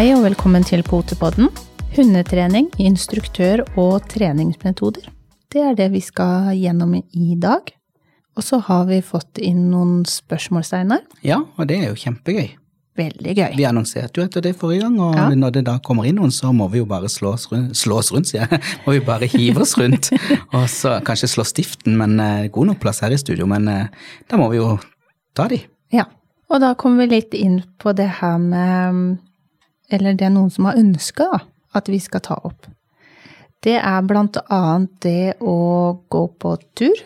Hei og velkommen til Potepodden. Hundetrening, instruktør og treningsmetoder. Det er det vi skal gjennom i dag. Og så har vi fått inn noen spørsmål, Steinar. Ja, og det er jo kjempegøy. Veldig gøy. Vi annonserte jo etter det forrige gang, og Ja. når det da kommer inn noen, så må vi jo bare slå oss rundt, slå oss rundt sier jeg. Må vi bare hive oss rundt. Og så kanskje slå stiften, men eh, god nok plass her i studio, men eh, da må vi jo ta de. Ja. Og da kommer vi litt inn på det her med Eller det er noen som har ønska at vi skal ta opp. Det er blant annet det å gå på tur.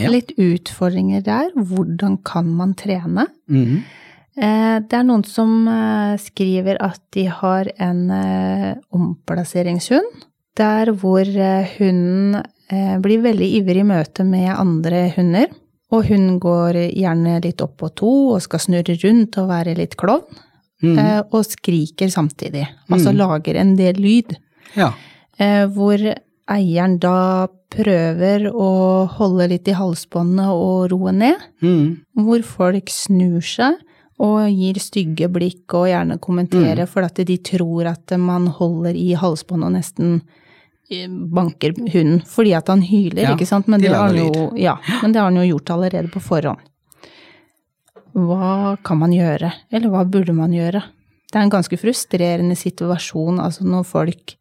Ja. Litt utfordringer der. Hvordan kan man trene? Mm Det er noen som eh, skriver at de har en eh, omplasseringshund, der hvor hunden blir veldig ivrig i møte med andre hunder. Og hun går gjerne litt opp på to og skal snurre rundt og være litt klovn. Mhm. eh, Og skriker samtidig. Altså lager en del lyd. Ja. Eh, Hvor eieren da prøver å holde litt i halsbåndet og roe ned Mm. hvor folk snur seg og gir stygge blikk og gjerne kommenterer for at de tror at man holder i halsbåndet og nesten eh, banker hunden fordi at han hyler, Ja, ikke sant? Men det, har han jo, ja, men det har han jo gjort allerede på forhånd. Hva kan man gjøre, eller hva burde man gjøre? Det er en ganske frustrerende situasjon, altså når folk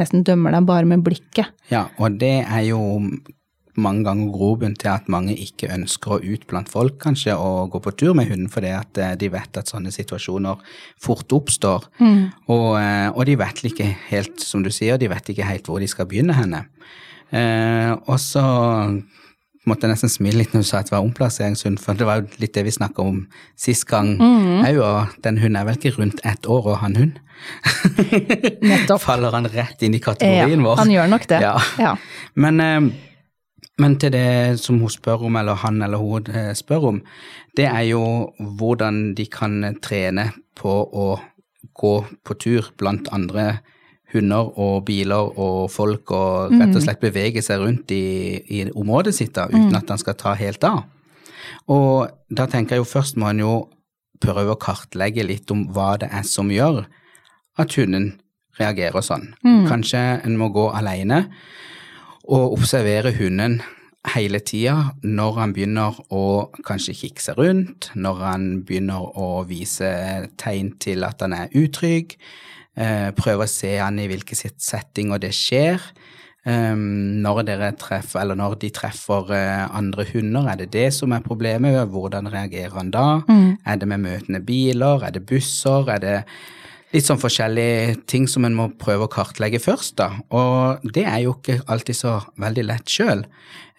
nesten dømmer deg bare med blikket. ja, og det er jo mange ganger grobunn til at mange ikke ønsker å ut blant folk, kanskje, og gå på tur med hunden fordi at eh, de vet at sånne situasjoner fort oppstår. Og, eh, og de vet ikke helt, som du sier, de vet ikke helt hvor de skal begynne henne. Eh, og så måtte nesten smile litt når du sa at det var omplasseringshund, for det var jo litt det vi snakka om sist gang òg, og den hunden er vel ikke rundt ett år og han hund? Nettopp. Faller han rett inn i Ja, kategorien vår? han gjør nok det. Ja. Ja. Men, eh, men til det som hun spør om, eller han eller hun eh, spør om, det er jo hvordan de kan trene på å gå på tur blant andre hunder og biler og folk, og rett og slett bevege seg rundt i, i området sitt da, uten at han skal ta helt av. Og da tenker jeg jo først må en jo prøve å kartlegge litt om hva det er som gjør at hunden reagerer sånn. Kanskje en må gå alene og observere hunden hele tida når han begynner å kanskje kikke seg rundt, når han begynner å vise tegn til at han er utrygg, prøve å se an i hvilke sitt settinger det skjer. Um, når treffer, eller når de treffer eh, andre hunder, er det det som er problemet? Hvordan reagerer han da? Er det med møtende biler? Er det busser? Er det litt sånn forskjellige ting som en må prøve å kartlegge først, da. Og det er jo ikke alltid så veldig lett sjøl.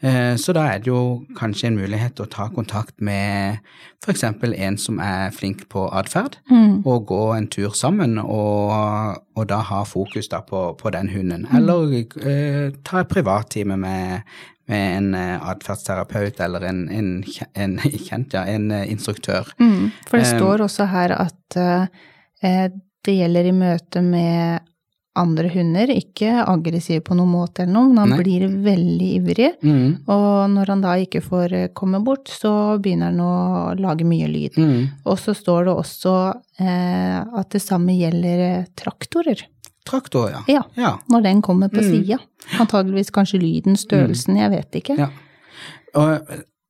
Så da er det jo kanskje en mulighet å ta kontakt med f.eks. en som er flink på atferd, og gå en tur sammen, og, og da ha fokus da på, på den hunden. Eller eh, ta et privattime med, med en eh, atferdsterapeut eller en, en, en kjent, ja, en eh, instruktør. Mm, for det står også her at eh, det gjelder i møte med andre hunder, ikke aggressiv på noen måte eller noe, men han Nei. blir veldig ivrig. Mm, Og når han da ikke får eh, komme bort, så begynner han å lage mye lyd. mm. Og så står det også eh, at det samme gjelder traktorer. traktorer. Traktor, ja. Ja, ja. når den kommer på Mm. sida. Antageligvis kanskje lyden, størrelsen, jeg vet ikke. Ja. Og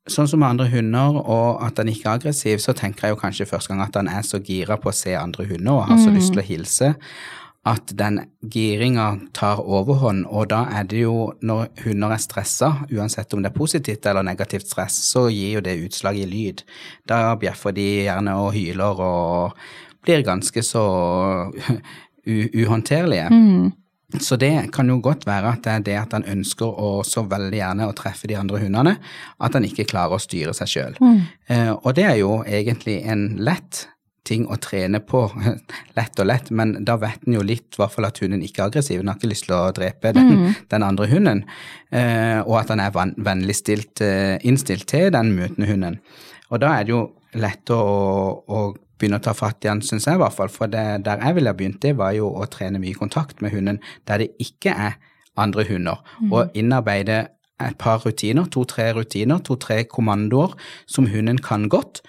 sånn som med andre hunder, og at han ikke er aggressiv, så tenker jeg jo kanskje første gang at han er så gira på å se andre hunder og har så lyst til å hilse, at den giringa tar overhånd, og da er det jo når hunder er stressa, uansett om det er positivt eller negativt stress, så gir jo det utslag i lyd. Da bjeffer de gjerne og hyler og blir ganske så uhåndterlige. uhåndterlige. Så det kan jo godt være at det er det at han ønsker å så veldig gjerne å treffe de andre hundene, at han ikke klarer å styre seg sjøl. Eh, og det er jo egentlig en lett ting å trene på. lett og lett, men da vet en jo litt, i hvert fall at hunden ikke er aggressiv. Den har ikke lyst til å drepe den, den andre hunden. Eh, og at han er vennlig stilt, eh, innstilt til den møtende hunden. Og da er det jo lett å, å begynne å ta fatt igjen, syns jeg i hvert fall. For det, der jeg ville begynt, det var jo å trene mye kontakt med hunden der det ikke er andre hunder. Og innarbeide et par rutiner, to-tre rutiner, to-tre kommandoer som hunden kan godt.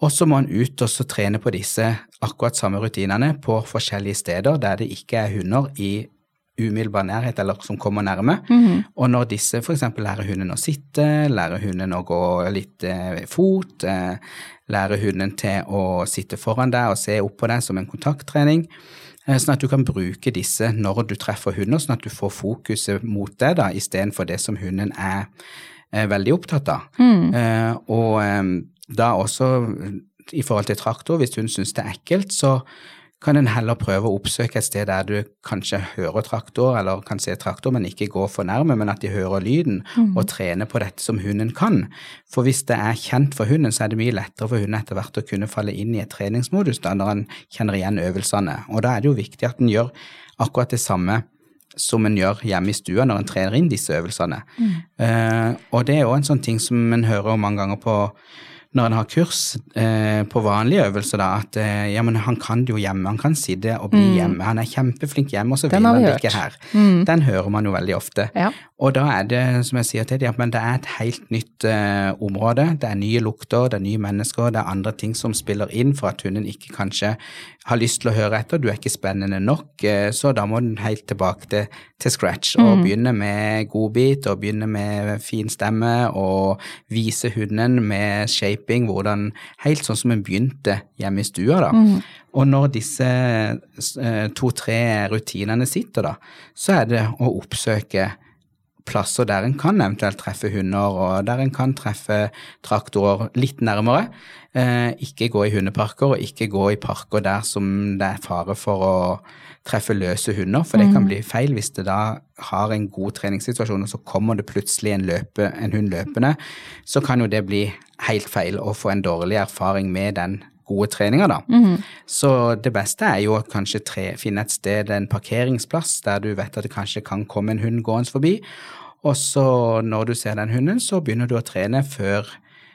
Og så må han ut og så trene på disse akkurat samme rutinene på forskjellige steder der det ikke er hunder i umiddelbar nærhet eller som kommer nærme. Mhm. Og når disse f.eks. lærer hunden å sitte, lærer hunden å gå litt eh, fot, eh, lærer hunden til å sitte foran deg og se opp på deg som en kontakttrening, eh, sånn at du kan bruke disse når du treffer hunder, sånn at du får fokuset mot deg da, istedenfor det som hunden er, er veldig opptatt av. Mm. Eh, og eh, da også i forhold til traktor, hvis hun syns det er ekkelt, så kan en heller prøve å oppsøke et sted der du kanskje hører traktor, eller kan se traktor, men ikke gå for nærme, men at de hører lyden, og trene på dette som hunden kan. For hvis det er kjent for hunden, så er det mye lettere for hunden etter hvert å kunne falle inn i et treningsmodus da, når han kjenner igjen øvelsene. Og da er det jo viktig at en gjør akkurat det samme som en gjør hjemme i stua når en trener inn disse øvelsene. Eh, og det er jo en sånn ting som en hører mange ganger på når en har kurs eh, på vanlige øvelser, da, at eh, ja, men han kan det jo hjemme, han kan sitte og bli hjemme, han er kjempeflink hjemme, og så vil han ikke her. Mm. Den hører man jo veldig ofte. Ja. Og da er det, som jeg sier til dem, at det er et helt nytt eh, område. Det er nye lukter, det er nye mennesker, det er andre ting som spiller inn for at hunden ikke kanskje har lyst til å høre etter. Du er ikke spennende nok, eh, så da må den helt tilbake til, til scratch og begynne med godbit og begynne med fin stemme og vise hunden med shaping hvordan Helt sånn som en begynte hjemme i stua, da. Og når disse eh, to-tre rutinene sitter, da, så er det å oppsøke plasser der en kan eventuelt treffe hunder, og der en kan treffe traktorer litt nærmere. Eh, ikke gå i hundeparker, og ikke gå i parker der som det er fare for å treffe løse hunder, for det kan bli feil hvis det da har en god treningssituasjon, og så kommer det plutselig en, løpe, en hund løpende, så kan jo det bli helt feil og få en dårlig erfaring med den gode treninger, da. Så det beste er jo å kanskje tre, finne et sted, en parkeringsplass, der du vet at det kanskje kan komme en hund gående forbi. Og så når du ser den hunden, så begynner du å trene før,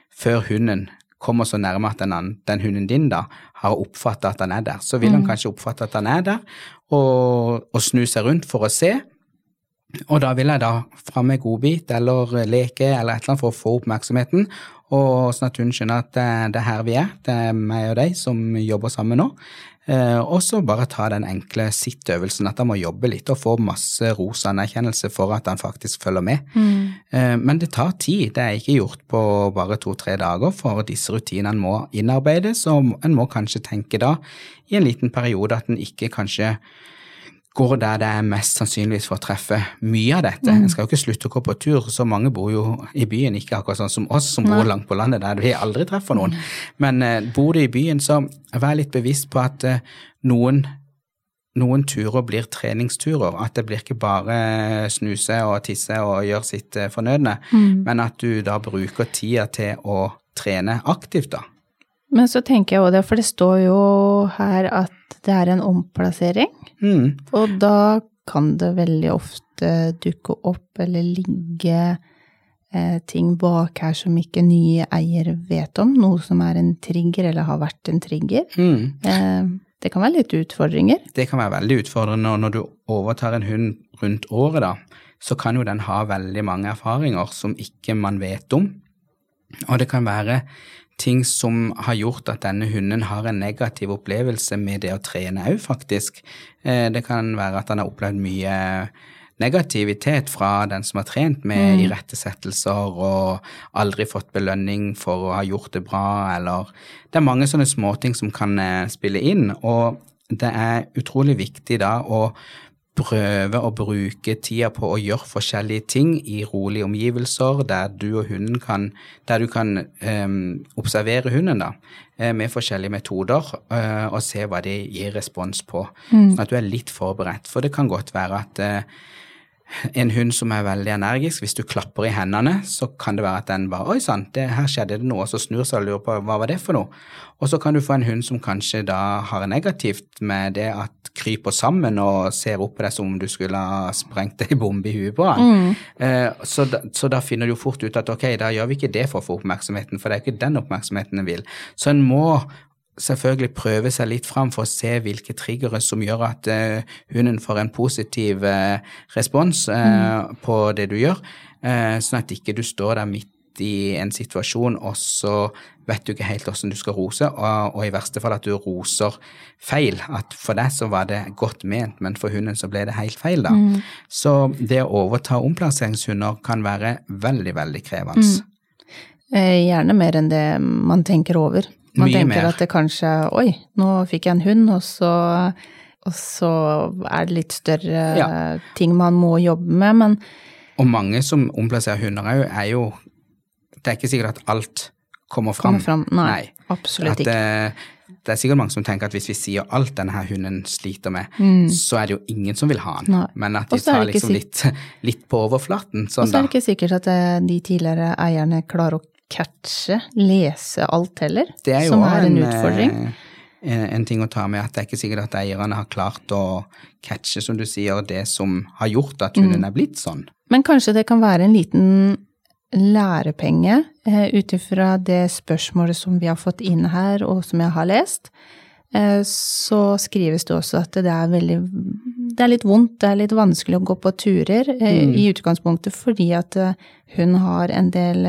før hunden kommer så nærme at den, den hunden din da har oppfatta at han er der. Så vil han kanskje oppfatte at han er der, og, og snu seg rundt for å se. Og da vil jeg da fram med godbit eller leke eller et eller annet for å få oppmerksomheten, og sånn at hun skjønner at det, er her vi er, det er meg og deg som jobber sammen nå. Eh, og så bare ta den enkle sittøvelsen, at han må jobbe litt og få masse ros og anerkjennelse for at han faktisk følger med. Eh, men det tar tid, det er ikke gjort på bare to-tre dager, for disse rutinene må innarbeides, og en må kanskje tenke da i en liten periode at en ikke kanskje går der det er mest sannsynligvis for å treffe mye av dette. En skal jo ikke slutte å gå på tur, så mange bor jo i byen, ikke akkurat sånn som oss som bor langt på landet der vi aldri treffer noen. Men eh, bor du i byen, så vær litt bevisst på at eh, noen noen turer blir treningsturer, at det blir ikke bare snuse og tisse og gjøre sitt fornødne, mm. men at du da bruker tida til å trene aktivt, da. Men så tenker jeg også det, for det står jo her at det er en omplassering, Mm. og da kan det veldig ofte dukke opp eller ligge eh, ting bak her som ikke nye eier vet om, noe som er en trigger eller har vært en trigger. Mm. Eh, det kan være litt utfordringer. Det kan være veldig utfordrende, og når du overtar en hund rundt året, da, så kan jo den ha veldig mange erfaringer som ikke man vet om. Og det kan være ting som har gjort at denne hunden har en negativ opplevelse med det å trene òg, faktisk. Eh, Det kan være at han har opplevd mye negativitet fra den som har trent med irettesettelser og aldri fått belønning for å ha gjort det bra, eller Det er mange sånne småting som kan eh, spille inn, og det er utrolig viktig da å prøve å bruke tida på å gjøre forskjellige ting i rolige omgivelser, der du og hunden kan Der du kan um, observere hunden, da, eh, med forskjellige metoder, uh, og se hva de gir respons på. Sånn at du er litt forberedt. For det kan godt være at eh, en hund som er veldig energisk, hvis du klapper i hendene, så kan det være at den bare Oi sann, her skjedde det noe, og så snur seg og lurer på hva var det for noe. Og så kan du få en hund som kanskje da har negativt med det at kryper sammen og ser opp på deg som om du skulle ha sprengt ei bombe i huet på han. Eh, så, da, så da finner du fort ut at ok, da gjør vi ikke det for å få oppmerksomheten, for det er ikke den oppmerksomheten en vil. Så en må selvfølgelig prøve seg litt fram for å se hvilke triggere som gjør at uh, hunden får en positiv uh, respons eh, på det du gjør, sånn at ikke du står der midt i en situasjon, og så vet du ikke helt hvordan du skal rose, og, og i verste fall at du roser feil. At for deg så var det godt ment, men for hunden så ble det helt feil, da. Mm. Så det å overta omplasseringshunder kan være veldig, veldig krevende. Mm. Gjerne mer enn det man tenker over. Man Mye tenker mer. at det kanskje Oi, nå fikk jeg en hund, og så, og så er det litt større Ja. ting man må jobbe med, men Og mange som omplasserer hunder, òg, er jo Det er ikke sikkert at alt kommer fram. kommer fram Nei, absolutt At ikke. det, det er sikkert mange som tenker at hvis vi sier alt denne hunden sliter med, så er det jo ingen som vil ha den. Mm. Nei. Men at de tar liksom litt, litt på overflaten. Og Sånn så er det ikke sikkert at eh, de tidligere eierne klarer å catche, lese alt heller, er som er en en, utfordring. eh, En, en ting å ta med at det er ikke sikkert at eierne har klart å catche, som du sier, det som har gjort at hunden Mm. er blitt sånn. Men kanskje det kan være en liten lærepenge eh, ut ifra det spørsmålet som vi har fått inn her, og som jeg har lest. Eh, så skrives det også at det er veldig Det er litt vondt, det er litt vanskelig å gå på turer mm. i utgangspunktet fordi at hun har en del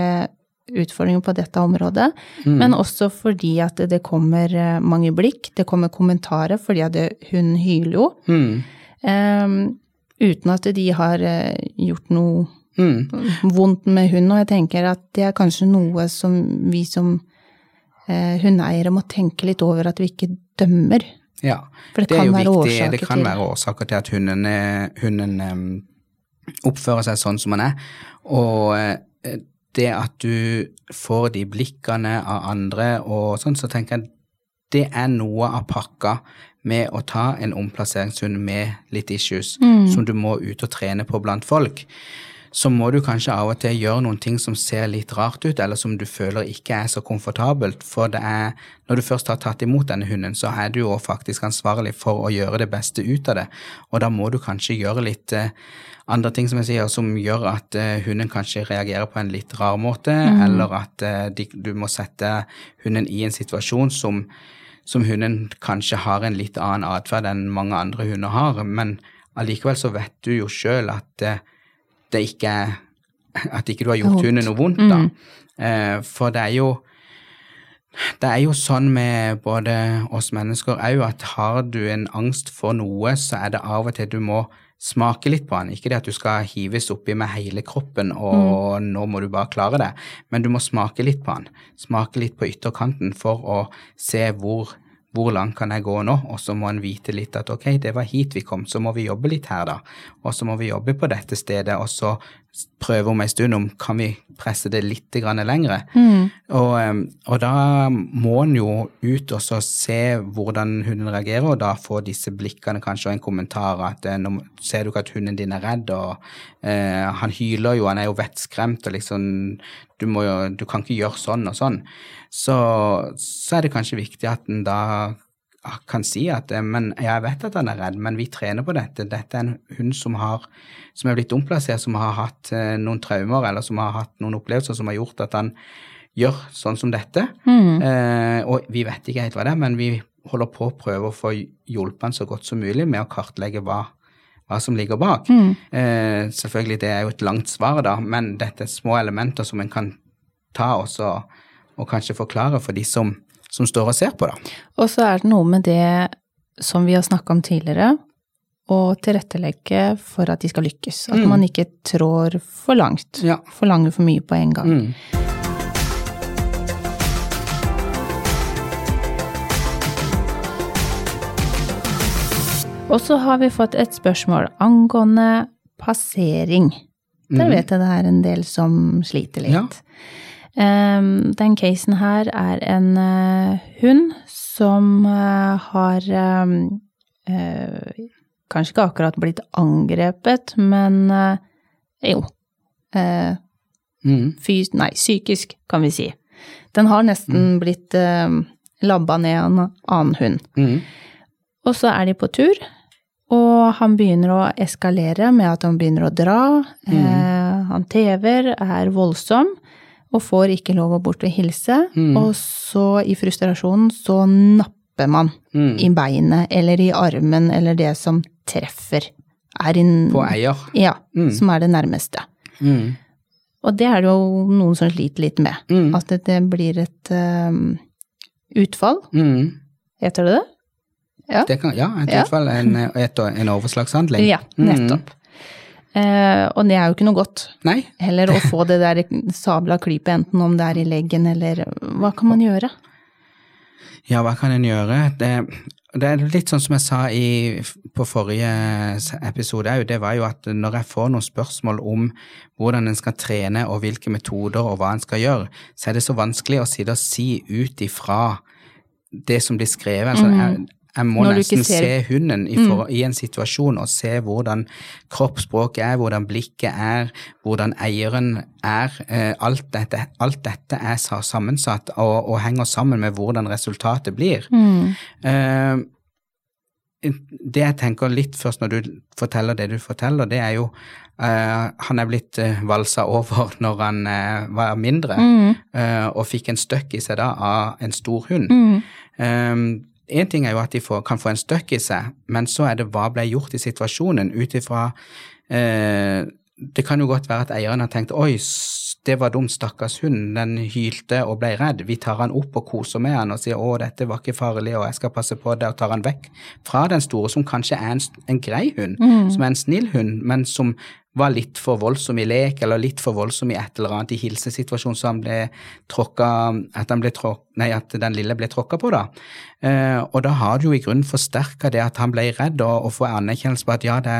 utfordringer på dette området, men også fordi at det kommer eh, mange blikk, det kommer kommentarer fordi at det, hun hyler jo. Mm. Um, uten at de har eh, gjort noe Mm. vondt med hun. og jeg tenker at det er kanskje noe som vi som eh, hundeeiere må tenke litt over, at vi ikke dømmer. Ja, For det det, kan være viktig. årsaker Det kan til- være årsaker til at hunden, eh, hunden um, oppfører seg sånn som han er. Og det at du får de blikkene av andre og sånn, så tenker jeg det er noe av pakka med å ta en omplasseringshund med litt issues, som du må ut og trene på blant folk. Så må du kanskje av og til gjøre noen ting som ser litt rart ut, eller som du føler ikke er så komfortabelt. For det er, når du først har tatt imot denne hunden, så er du jo faktisk ansvarlig for å gjøre det beste ut av det. Og da må du kanskje gjøre litt eh, andre ting som jeg sier, som gjør at eh, hunden kanskje reagerer på en litt rar måte, eller at eh, de, du må sette hunden i en situasjon som, som hunden kanskje har en litt annen atferd enn mange andre hunder har. Men allikevel så vet du jo sjøl at eh, det ikke er At ikke du har gjort hunden noe vondt, da. Mm. for det er jo det er jo sånn med både oss mennesker òg at har du en angst for noe, så er det av og til du må smake litt på den. Ikke det at du skal hives oppi med hele kroppen og nå må du bare klare det, men du må smake litt på den. Smake litt på ytterkanten for å se hvor, hvor langt kan jeg gå nå, og så må en vite litt at ok, det var hit vi kom, så må vi jobbe litt her da, og så må vi jobbe på dette stedet, og så prøve om en stund om kan vi presse det litt lenger. Mm. Og, og da må en jo ut og så se hvordan hunden reagerer, og da få disse blikkene kanskje og en kommentar at eh, nå ser du ikke at hunden din er redd, og eh, han hyler jo, han er jo vettskremt, og liksom du, må du kan ikke gjøre sånn og sånn. Så, så er det kanskje viktig at en da kan si at eh, men jeg vet at han er redd, men vi trener på dette. Dette er en hund som, har, som er blitt omplassert, som har hatt eh, noen traumer eller som har hatt noen opplevelser som har gjort at han gjør sånn som dette. Eh, og vi vet ikke helt hva det er, men vi holder på å prøve å få hjulpet han så godt som mulig med å kartlegge hva, hva som ligger bak. Eh, selvfølgelig, det er jo et langt svar, da, men dette er små elementer som en kan ta også, og kanskje forklare for de som, som står og ser på, da. Og så er det noe med det som vi har snakka om tidligere, å tilrettelegge for at de skal lykkes. At man ikke trår for langt. Ja. Forlanger for mye på en gang. Mm. Og så har vi fått et spørsmål angående passering. Der vet jeg det er en del som sliter litt. Ja. Em, den casen her er en eh, hund som eh, har em, eh, kanskje ikke akkurat blitt angrepet, men jo. Mm. fys nei, psykisk, kan vi si. Den har nesten blitt eh, labba ned av en annen hund. Mm. Og så er de på tur, og han begynner å eskalere med at han begynner å dra. Eh, han TV-er, er voldsom, og får ikke lov å bort og hilse. Og så, i frustrasjonen, så napper man Mm. i beinet eller i armen eller det som treffer. Er in, På eier. Ja, Mm. som er det nærmeste. Mm. Og det er det jo noen som sliter litt med. Mm. At det, det blir et um, utfall. Mm. Heter det det? Ja. Det kan, ja, et Ja. fall en, en overslagshandling. Ja, Mm. nettopp. Eh, og det er jo ikke noe godt. Nei, Heller å få det der sabla klypet, enten om det er i leggen eller Hva kan man gjøre? Ja, hva kan en gjøre? Det, det er litt sånn som jeg sa i, på forrige episode òg, det var jo at når jeg får noen spørsmål om hvordan en skal trene og hvilke metoder og hva en skal gjøre, så er det så vanskelig å sitte og si ut ifra det som blir skrevet. Altså, jeg, jeg må nesten ser- se hunden i, for, i en situasjon og se hvordan kroppsspråket er, hvordan blikket er, hvordan eieren er. Eh, alt, dette, alt dette er sammensatt og, og henger sammen med hvordan resultatet blir. Eh, det jeg tenker litt først når du forteller det du forteller, det er jo uh, Han er blitt uh, valsa over når han uh, var mindre, eh, og fikk en støkk i seg da av en stor hund. Én ting er jo at de får, kan få en støkk i seg, men så er det hva ble gjort i situasjonen ut ifra eh, Det kan jo godt være at eieren har tenkt oi, det var dumt, stakkars hund, den hylte og ble redd. Vi tar han opp og koser med han og sier å, dette var ikke farlig og jeg skal passe på det, og tar han vekk fra den store, som kanskje er en, en grei hund, som er en snill hund, men som var litt for voldsom i lek, eller litt for voldsom i et eller annet i hilsesituasjonen, så han ble tråkka At, at den lille ble tråkka på, da. Eh, og da har det jo i grunnen forsterka det at han ble redd, og, og få anerkjennelse på at ja, det,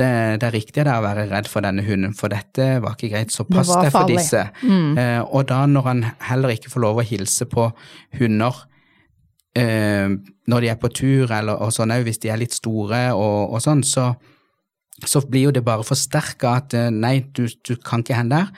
det, det er riktig det å være redd for denne hunden, for dette var ikke greit, så pass deg for disse. disse. Eh, og da når han heller ikke får lov å hilse på hunder eh, når de er på tur, eller og sånn òg, hvis de er litt store og, og sånn, så så blir jo det bare forsterka at eh, nei, du, du kan ikke hen der.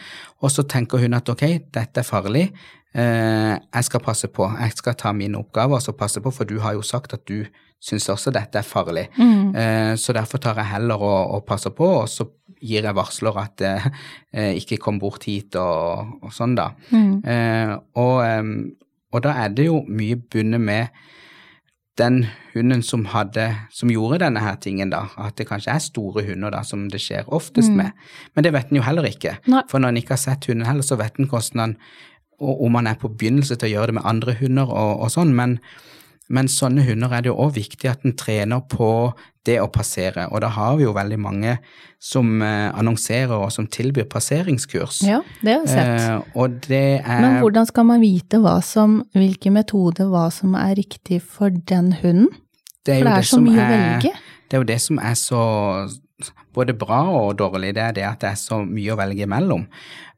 Og så tenker hun at ok, dette er farlig, eh, jeg skal passe på, jeg skal ta min oppgave og så passe på, for du har jo sagt at du syns også dette er farlig. Eh, så derfor tar jeg heller og, og passer på, og så gir jeg varsler at eh, eh, ikke kom bort hit og, og sånn, da. Eh, og, og da er det jo mye bundet med den hunden som, hadde, som gjorde denne her tingen, da, at det kanskje er store hunder da, som det skjer oftest med. Men det vet en jo heller ikke. Nei. For når en ikke har sett hunden heller, så vet en hvordan han og om han er på begynnelse til å gjøre det med andre hunder og, og sånn, men, men sånne hunder er det jo òg viktig at en trener på det å passere, og da har vi jo veldig mange som eh, annonserer og som tilbyr passeringskurs. Ja, det har jeg sett. Eh, og det er Men hvordan skal man vite hva som, hvilke metoder, hva som er riktig for den hunden? det For det er så som mye å velge. Det er jo det som er så både bra og dårlig, det er det at det er så mye å velge imellom.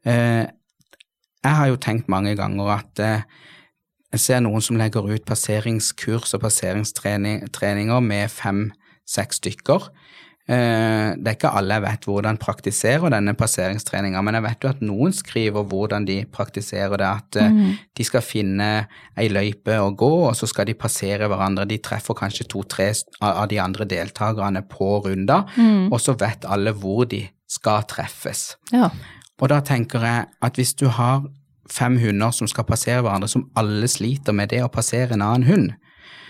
Eh, jeg har jo tenkt mange ganger at jeg ser noen som legger ut passeringskurs og passeringstreninger med fem-seks stykker. Eh, Det er ikke alle jeg vet hvordan praktiserer denne passeringstreninga, men jeg vet jo at noen skriver hvordan de praktiserer det, at mm. de skal finne ei løype å gå, og så skal de passere hverandre. De treffer kanskje to-tre av de andre deltakerne på runder, og så vet alle hvor de skal treffes. Ja. Og da tenker jeg at hvis du har fem hunder som skal passere hverandre, som alle sliter med det å passere en annen hund,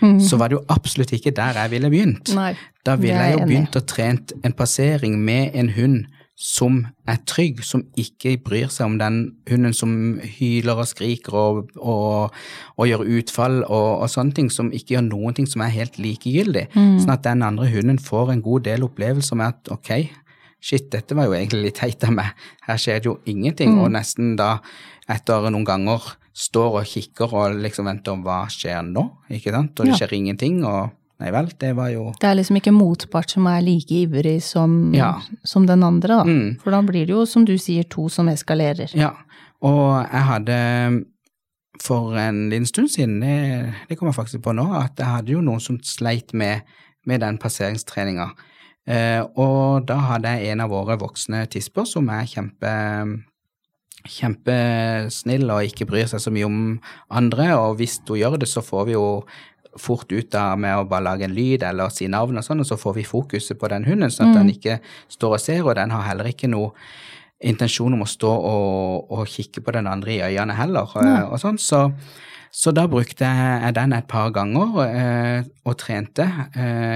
så var det jo absolutt ikke der jeg ville begynt. Nei, da ville jeg jo begynt å trent en passering med en hund som er trygg, som ikke bryr seg om den hunden som hyler og skriker og, og, og gjør utfall og, og sånne ting, som ikke gjør noen ting som er helt likegyldig. Mm. Sånn at den andre hunden får en god del opplevelser med at ok, shit, dette var jo egentlig litt teit av meg, her skjer det jo ingenting, Mm. og nesten da etter noen ganger står og kikker og liksom venter hva skjer nå, ikke sant, og det Ja. skjer ingenting, og nei vel, det var jo Det er liksom ikke motpart som er like ivrig som, Ja. som den andre, da. Mm. For da blir det jo, som du sier, to som eskalerer. Ja, og jeg hadde for en liten stund siden, det, det kommer jeg faktisk på nå, at jeg hadde jo noen som sleit med, med den passeringstreninga. Eh, og da hadde jeg en av våre voksne tisper som er kjempe kjempesnill og ikke bryr seg så mye om andre, og hvis hun gjør det, så får vi jo fort ut av med å bare lage en lyd eller si navn og sånn, og så får vi fokuset på den hunden, sånn at den ikke står og ser, og den har heller ikke noe intensjon om å stå og, og kikke på den andre i øynene heller, og, og sånn, så, Så da brukte jeg den et par ganger eh, og trente.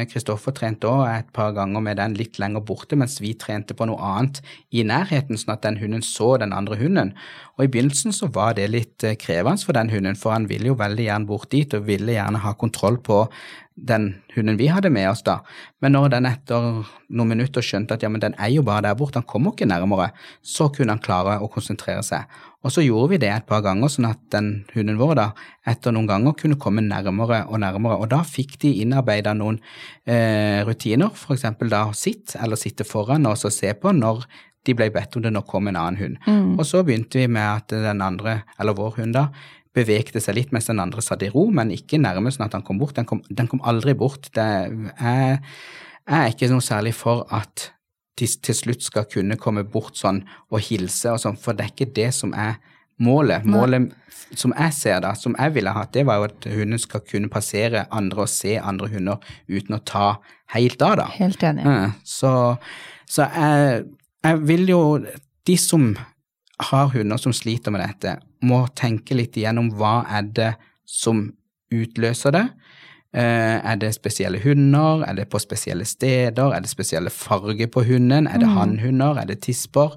Kristoffer trente òg et par ganger med den litt lenger borte, mens vi trente på noe annet i nærheten, sånn at den hunden så den andre hunden. Og i begynnelsen så var det litt krevende for den hunden, for han ville jo veldig gjerne bort dit og ville gjerne ha kontroll på den hunden vi hadde med oss da. Men når den etter noen minutter skjønte at ja, men den er jo bare der borte, han kommer ikke nærmere, så kunne han klare å konsentrere seg. Og så gjorde vi det et par ganger, sånn at den hunden vår da, etter noen ganger kunne komme nærmere og nærmere. Og da fikk de innarbeida noen eh, rutiner, f.eks. da sitt, eller sitte foran og så se på når de ble bedt om det, når kom en annen hund. Mm. Og så begynte vi med at den andre, eller vår hund da, bevegde seg litt mens den andre satt i ro, men ikke nærmest sånn at han kom bort. Den kom, den kom aldri bort. Det er, er ikke noe særlig for at de til slutt skal kunne komme bort sånn og hilse og sånn, for det er ikke det som er målet. Målet som jeg ser da, som jeg ville hatt, det var jo at hunden skal kunne passere andre og se andre hunder uten å ta helt av, da. Helt enig. Så, så jeg, jeg vil jo De som har hunder som sliter med dette, må tenke litt igjennom hva er det som utløser det. Uh, er det spesielle hunder? Er det på spesielle steder? Er det spesielle farger på hunden? Er det mm. hannhunder? Er det tisper?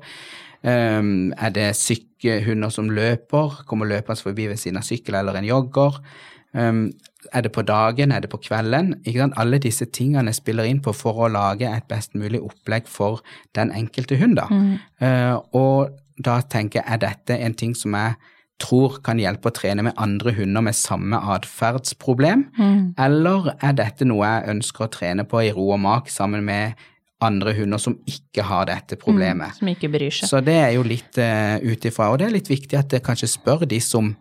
Um, er det sykkehunder som løper? Kommer løpende forbi ved siden av sykkel eller en jogger? Um, er det på dagen? Er det på kvelden? Alle disse tingene spiller inn på for å lage et best mulig opplegg for den enkelte hund. Mm. Uh, og da tenker jeg er dette en ting som jeg tror kan hjelpe å trene med andre hunder med samme atferdsproblem, mm. eller er dette noe jeg ønsker å trene på i ro og mak sammen med andre hunder som ikke har dette problemet. Mm, som ikke bryr seg. Så det er jo litt uh, ut ifra, og det er litt viktig at jeg kanskje spør de som,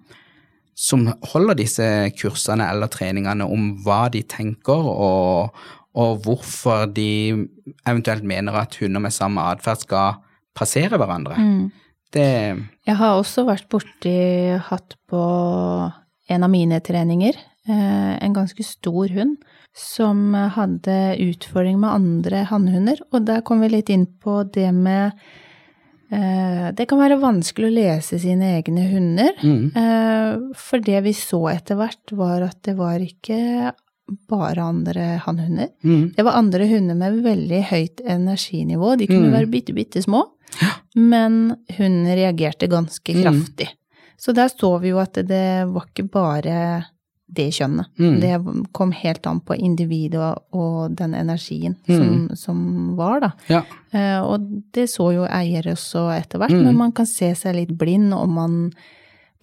som holder disse kursene eller treningene om hva de tenker, og, og hvorfor de eventuelt mener at hunder med samme atferd skal passere hverandre. Mm. Det Jeg har også vært borti hatt på en av mine treninger, eh, en ganske stor hund, som hadde utfordring med andre hannhunder, og der kom vi litt inn på det med eh, det kan være vanskelig å lese sine egne hunder. Mm. Eh, for det vi så etter hvert, var at det var ikke bare andre hannhunder. Mm. Det var andre hunder med veldig høyt energinivå. De kunne mm. være bitte, bitte små. Men hun reagerte ganske mm. kraftig. Mm. Så der så vi jo at det var ikke bare det kjønnet. Mm. Det kom helt an på individet og, den energien mm. som, som, var, da. Ja. Eh, og det så jo eier også etter hvert, men man kan se seg litt blind om man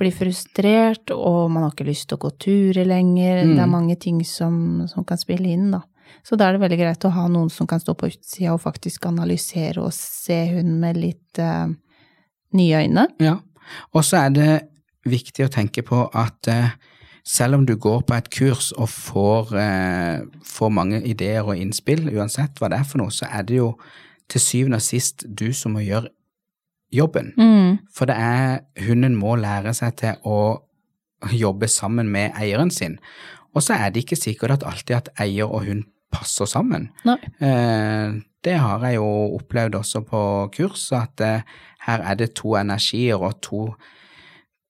blir frustrert, og man har ikke lyst til å gå turer lenger. Det er mm. mange ting som, som kan spille inn, da. Så da er det veldig greit å ha noen som kan stå på utsida og faktisk analysere og se hunden med litt uh, nye øyne. Ja, og så er det viktig å tenke på at uh, selv om du går på et kurs og får, uh, får, mange ideer og innspill, uansett hva det er for noe, så er det jo til syvende og sist du som må gjøre jobben. Mm. For det er Hunden må lære seg til å jobbe sammen med eieren sin. Og så er det ikke sikkert at alltid at eier og hund passer sammen. Eh, det har jeg jo opplevd også på kurs, at eh, her er det to energier og to,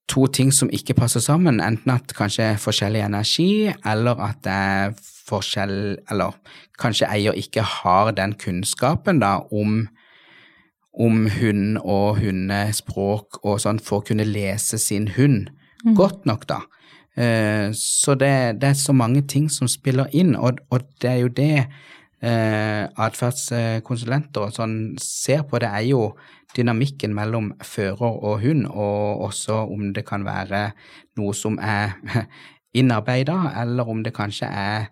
to ting som ikke passer sammen. Enten at kanskje forskjellig energi, eller at det er forskjell Eller kanskje eier ikke har den kunnskapen da om om hund og hundespråk og sånn for å kunne lese sin hund mm. godt nok, da. Eh, så det, det, er så mange ting som spiller inn, og, og det er jo det eh, atferdskonsulenter og sånn ser på. Det er jo dynamikken mellom fører og hund, og også om det kan være noe som er innarbeida, eller om det kanskje er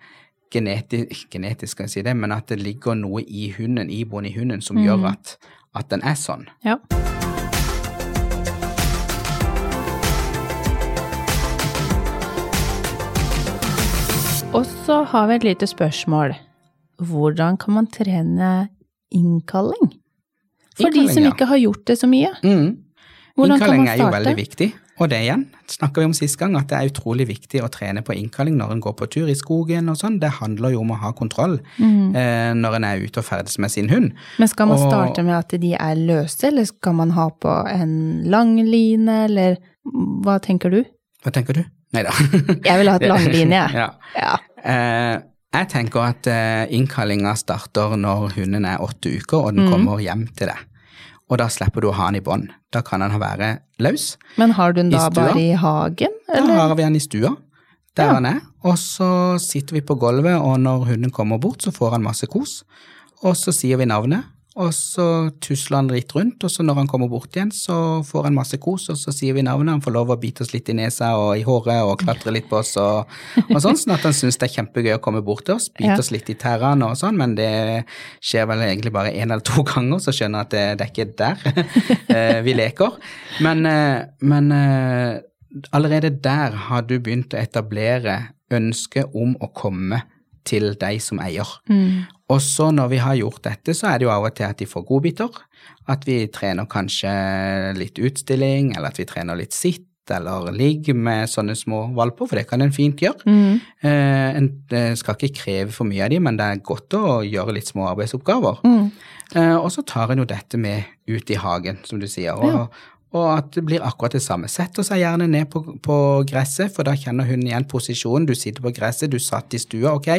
genetisk, genetisk, skal jeg si det, men at det ligger noe i hunden, iboende i hunden, som mm. gjør at, at den er sånn. Ja. Og så har vi et lite spørsmål. Hvordan kan man trene innkalling? For innkalling, de som ja. ikke har gjort det så mye. Mm. Innkalling er jo veldig viktig. Og det igjen snakka vi om sist gang, at det er utrolig viktig å trene på innkalling når en går på tur i skogen og sånn. Det handler jo om å ha kontroll mm. eh, når en er ute og ferdes med sin hund. Men skal man og, starte med at de er løse, eller skal man ha på en lang line, eller hva tenker du? Hva tenker du? Nei da. Jeg vil ha et jeg. ja. Ja. Eh, jeg tenker at eh, innkallinga starter når hunden er åtte uker og den Mm. kommer hjem til deg. Og da slipper du å ha den i bånd. Da kan den være løs. Men har du den da bare i hagen, Da har vi den i stua, der Ja. han er. Og så sitter vi på gulvet, og når hunden kommer bort, så får han masse kos. Og så sier vi navnet, og så tusler han litt rundt, og så når han kommer bort igjen, så får han masse kos, og så sier vi navnet. Han får lov å bite oss litt i nesa og i håret og klatre litt på oss og, og sånn, sånn at han syns det er kjempegøy å komme bort til oss, bite Ja. oss litt i tærne og sånn, men det skjer vel egentlig bare én eller to ganger, så skjønner jeg at det, det er ikke der eh, vi leker. Men, eh, men eh, allerede der har du begynt å etablere ønsket om å komme til deg som eier. Mm. Og så når vi har gjort dette, så er det jo av og til at de får godbiter. At vi trener kanskje litt utstilling, eller at vi trener litt sitt eller ligg med sånne små valper, for det kan en fint gjøre. Mm. Eh, en eh, skal ikke kreve for mye av dem, men det er godt å gjøre litt små arbeidsoppgaver. Mm. Eh, og så tar en jo dette med ut i hagen, som du sier. Og, Ja. Og at det blir akkurat det samme. Setter seg gjerne ned på, på gresset, for da kjenner hun igjen posisjonen. Du sitter på gresset, du satt i stua, ok.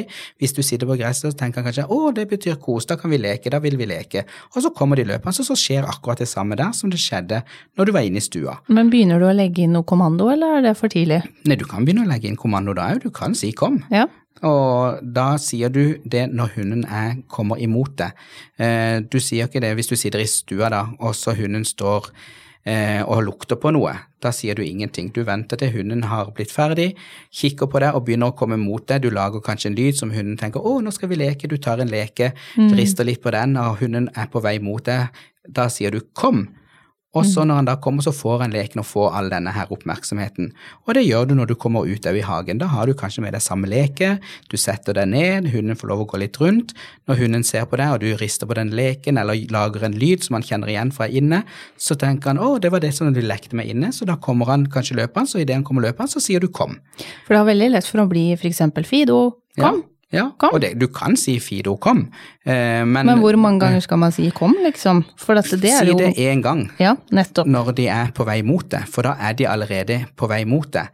Hvis du sitter på gresset, så tenker han kanskje å, det betyr kos, da kan vi leke, da vil vi leke. Og så kommer de løpende, og så skjer akkurat det samme der som det skjedde når du var inne i stua. Men begynner du å legge inn noe kommando, eller er det for tidlig? Nei, du kan begynne å legge inn kommando da òg, du kan si kom. Ja. Og da sier du det når hunden er, kommer imot deg. Eh, du sier ikke det hvis du sitter i stua da, og så hunden står eh, og lukter på noe. Da sier du ingenting. Du venter til hunden har blitt ferdig, kikker på deg og begynner å komme mot deg. Du lager kanskje en lyd som hunden tenker å, nå skal vi leke. Du tar en leke, rister litt på den, og hunden er på vei mot deg. Da sier du kom. Og så når han da kommer, så får han leken og får all denne her oppmerksomheten. Og det gjør du når du kommer ut i hagen. Da har du kanskje med deg samme leke, du setter deg ned, hunden får lov å gå litt rundt. Når hunden ser på deg og du rister på den leken eller lager en lyd som han kjenner igjen fra inne, så tenker han å, det var det som du lekte med inne, så da kommer han kanskje løpende, så idet han kommer løpende, så sier du kom. For det er veldig lett for å bli eksempel Fido, kom. Ja, ja. Kom. og det, du kan si Fido, kom, eh, men, Men hvor mange ganger skal man si kom, liksom? For dette, det er Si jo det én gang. Ja, nettopp. når de er på vei mot det, for da er de allerede på vei mot det.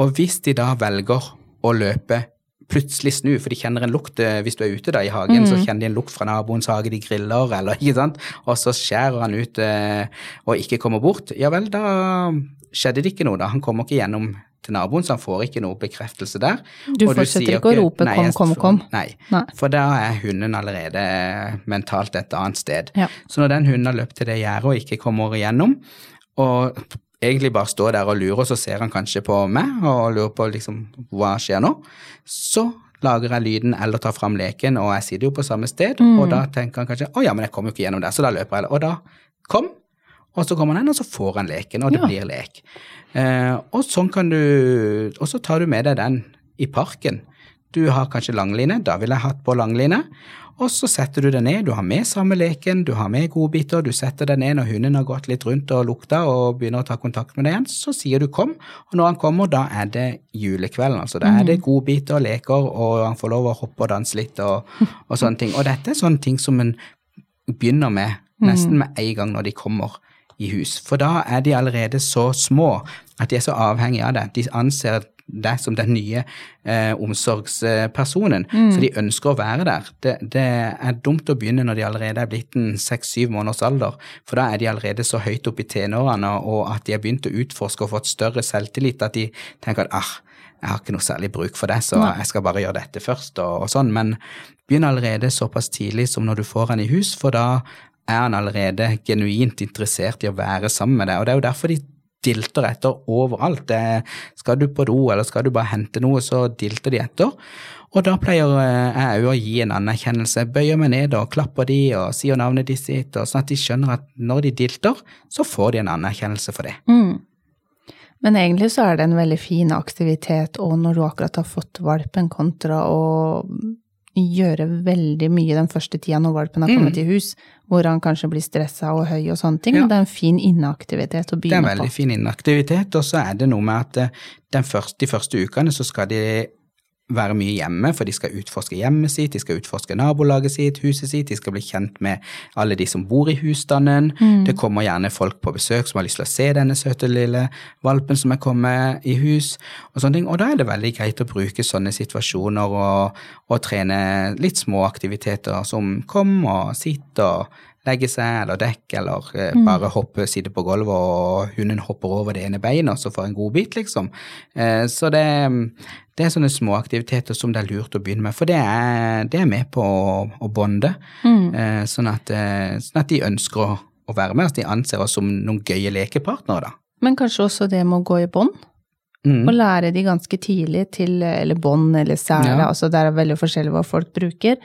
Og hvis de da velger å løpe plutselig snu, for de kjenner en lukt eh, hvis du er ute da i hagen, så kjenner de en lukt fra naboens hage, de griller, eller ikke sant, og så skjærer han ut eh, og ikke kommer bort, ja vel, da skjedde det ikke noe da, han kommer ikke gjennom til naboen, så han får ikke noe bekreftelse der. Du Og fortsetter sier ikke å rope nei, kom, kom, kom. Nei, Nei. for da er hunden allerede mentalt et annet sted. Ja. Så når den hunden har løpt til det gjerdet og ikke kommer igjennom, og egentlig bare står der og lurer, så ser han kanskje på meg og lurer på liksom hva skjer nå, så lager jeg lyden eller tar fram leken, og jeg sitter jo på samme sted, og da tenker han kanskje å ja, men jeg kommer jo ikke gjennom der, så da løper jeg. Og da kom, og så kommer han inn, og så får han leken, og det Ja. blir lek. Eh, og sånn kan du Og så tar du med deg den i parken. Du har kanskje langline, da ville jeg hatt på langline. Og så setter du deg ned, du har med samme leken, du har med godbiter, du setter deg ned når hunden har gått litt rundt og lukta og begynner å ta kontakt med deg igjen, så sier du kom, og når han kommer, da er det julekvelden, altså. Da er det godbiter og leker, og han får lov å hoppe og danse litt og, og sånne ting. Og dette er sånne ting som en begynner med nesten med en gang når de kommer i hus. For da er de allerede så små at de er så avhengige av det. De anser deg som den nye eh, omsorgspersonen, så de ønsker å være der. Det, det er dumt å begynne når de allerede er blitt en seks-syv måneders alder, for da er de allerede så høyt oppe i tenårene, og at de har begynt å utforske og fått større selvtillit, at de tenker at ah, jeg har ikke noe særlig bruk for det, så Nei. jeg skal bare gjøre dette først, og, og sånn. Men begynn allerede såpass tidlig som når du får han i hus, for da er han allerede genuint interessert i å være sammen med deg. Og det er jo derfor de dilter etter overalt. Det, skal du på do, eller skal du bare hente noe, så dilter de etter. Og da pleier eh, jeg òg å gi en anerkjennelse. Bøyer meg ned og klapper de og sier navnet de sitt, og sånn at de skjønner at når de dilter, så får de en anerkjennelse for det. Mm. Men egentlig så er det en veldig fin aktivitet, og når du akkurat har fått valpen, kontra å gjøre veldig mye den første tida når valpen har kommet i hus, hvor han kanskje blir stressa og høy og sånne ting. Mm. Ja. Det er en fin inneaktivitet å Det er en veldig på. fin inneaktivitet, og så er det noe med at eh, den første, de første ukene så skal de være mye hjemme, for de skal utforske hjemmet sitt, de skal utforske nabolaget sitt, huset sitt, de skal bli kjent med alle de som bor i husstanden. Mm. Det kommer gjerne folk på besøk som har lyst til å se denne søte lille valpen som er kommet i hus, og sånne ting. Og da er det veldig greit å bruke sånne situasjoner og, og trene litt små aktiviteter som kom og sitt og legge seg eller dekke eller mm. bare hoppe, sitte på gulvet og hunden hopper over det ene beinet og så får en god bit, liksom. Eh, så det, det er sånne små aktiviteter som det er lurt å begynne med, for det er, det er med på å, å bonde. mm. sånn, at, eh, sånn at de ønsker å, å være med, at de anser oss som noen gøye lekepartnere, da. Men kanskje også det med å gå i bånd? Mm. Og lære de ganske tidlig til Eller bånd eller sele, Ja. altså det er veldig forskjellig hva folk bruker.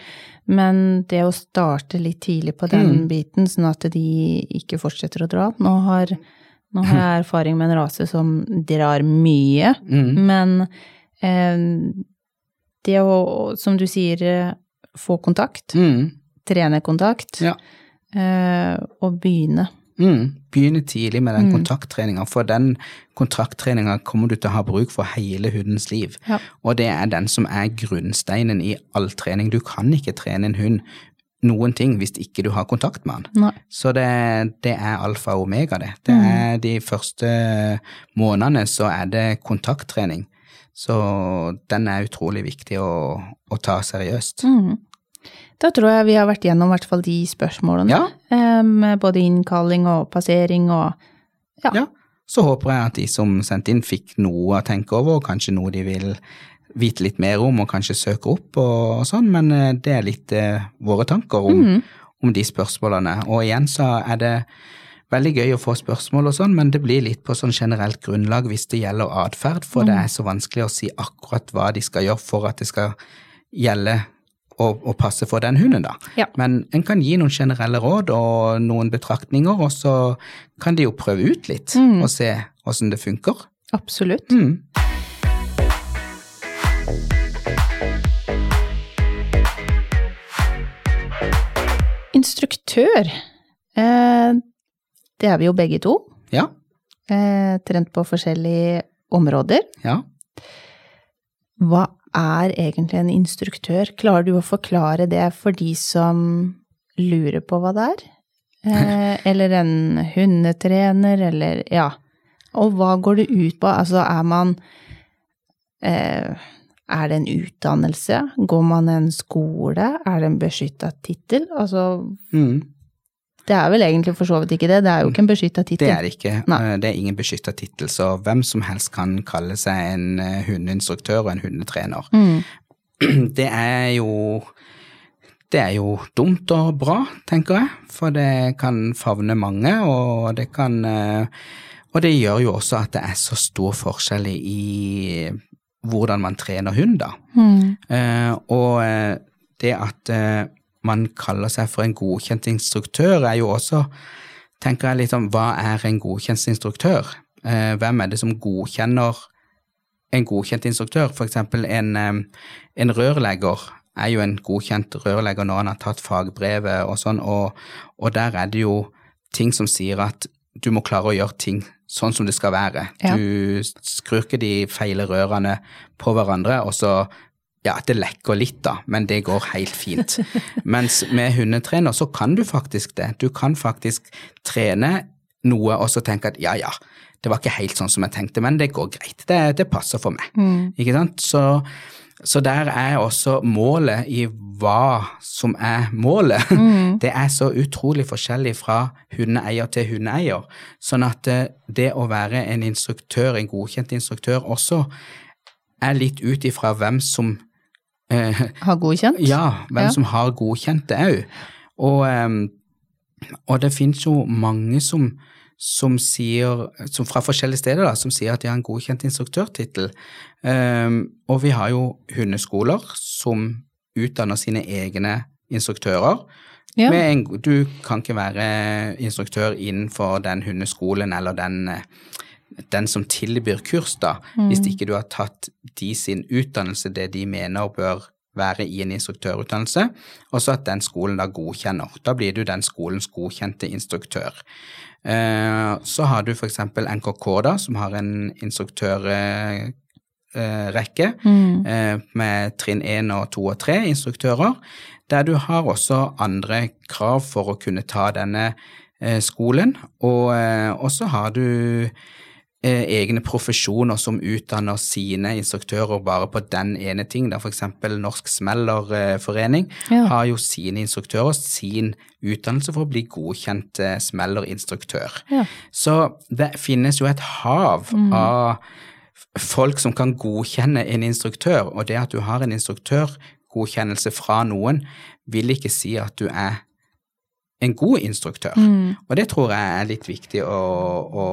Men det å starte litt tidlig på den Mm. biten, sånn at de ikke fortsetter å dra. Nå har, nå har jeg erfaring med en rase som drar mye, Mm. men eh, det å, som du sier, få kontakt, Mm. trene kontakt, Ja. eh, og begynne. Mm. Begynne tidlig med den Mm. kontakttreninga, for den kontakttreninga kommer du til å ha bruk for hele hundens liv. Ja. Og det er den som er grunnsteinen i all trening. Du kan ikke trene en hund noen ting hvis ikke du har kontakt med. Nei. Så det, det er alfa og omega, det. Det Mm. er de første månedene så er det kontakttrening. Så den er utrolig viktig å, å ta seriøst. Mm. Da tror jeg vi har vært gjennom i hvert fall de spørsmålene. Ja. Med både innkalling og passering og ja. Ja. Så håper jeg at de som sendte inn, fikk noe å tenke over, og kanskje noe de vil vite litt mer om og kanskje søke opp og, sånn, men eh, det er litt eh, våre tanker om, Mhm. om de spørsmålene. Og igjen så er det veldig gøy å få spørsmål og sånn, men det blir litt på sånn generelt grunnlag hvis det gjelder atferd, for det er så vanskelig å si akkurat hva de skal gjøre for at det skal gjelde og, og passe for den hunden, da. Ja. Men en kan gi noen generelle råd og noen betraktninger, og så kan de jo prøve ut litt Mm. og se åssen det funker. Absolutt. Mm. Instruktør. Eh, det er vi jo begge to. Ja. Eh, trent på forskjellige områder. Ja. Hva er egentlig en instruktør? Klarer du å forklare det for de som lurer på hva det er? Eh, eller en hundetrener, eller ja. Og hva går det ut på? Altså, er man eh, Er det en utdannelse? Går man en skole? Er det en beskytta tittel? Altså, Mm. Det er vel egentlig for så vidt ikke det. Det er jo ikke en beskytta Det er det ikke. Nei. Eh, Det er ingen beskytta tittel, så hvem som helst kan kalle seg en eh, hundeinstruktør og en hundetrener. Mm. Det er jo det er jo dumt og bra, tenker jeg, for det kan favne mange, og det kan eh, Og det gjør jo også at det er så stor forskjell i hvordan man trener hund, da. Mm. Og det at man kaller seg for en godkjent instruktør, er jo også, tenker jeg litt om, hva er en godkjent instruktør? Eh, hvem er det som godkjenner en godkjent instruktør? For eksempel en, eh, en rørlegger er jo en godkjent rørlegger når han har tatt fagbrevet og sånn, og, og der er det jo ting som sier at du må klare å gjøre ting sånn som det skal være. Ja. Du skrur ikke de feile rørene på hverandre, og så ja, det lekker litt, da, men det går helt fint. Mens med hundetrener så kan du faktisk det. Du kan faktisk trene noe og så tenke at ja, ja, det var ikke helt sånn som jeg tenkte, men det går greit. Det, det passer for meg. Mm. Ikke sant? Så, så der er også målet i hva som er målet. Mm. Det er så utrolig forskjellig fra hundeeier til hundeeier. Sånn at eh, det å være en instruktør, en godkjent instruktør, også er litt ut ifra hvem som eh, Har godkjent? ja, hvem Ja. som har godkjent det òg. Og, ehm, og det finnes jo mange som, som sier, som fra forskjellige steder, da, som sier at de har en godkjent instruktørtittel. Ehm, og vi har jo hundeskoler som utdanner sine egne instruktører. Ja. Med en, du kan ikke være instruktør innenfor den hundeskolen eller den, eh, den som tilbyr kurs, da, hvis ikke du har tatt de sin utdannelse, det de mener bør være i en instruktørutdannelse, og så at den skolen da godkjenner. Da blir du den skolens godkjente instruktør. Eh, Så har du eksempel NKK, da, som har en instruktørrekke mm. eh, med trinn 1 og 2 og 3 instruktører, der du har også andre krav for å kunne ta denne eh, skolen. Og så har du eh, egne profesjoner som utdanner sine instruktører bare på den ene ting. Der for eksempel Norsk Smellerforening Ja. har jo sine instruktører, sin utdannelse for å bli godkjent eh, smellerinstruktør. Ja. Så det finnes jo et hav av folk som kan godkjenne en instruktør, og det at du har en instruktørgodkjennelse fra noen, vil ikke si at du er en god instruktør. Og det tror jeg er litt viktig å, å,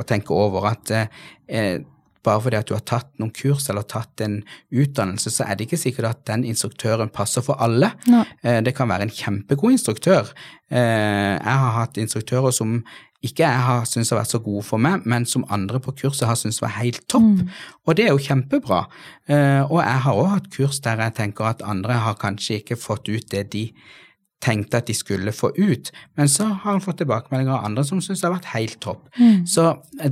å tenke over, at eh, bare fordi at du har tatt noen kurs eller tatt en utdannelse, så er det ikke sikkert at den instruktøren passer for alle. Eh, Det kan være en kjempegod instruktør. Eh, Jeg har hatt instruktører som ikke jeg har syntes har vært så gode for meg, men som andre på kurset har syntes var helt topp. Og det er jo kjempebra. Eh, Og jeg har også hatt kurs der jeg tenker at andre har kanskje ikke fått ut det de tenkte at de skulle få ut, men så har han fått tilbakemeldinger av andre som syns det har vært helt topp. Så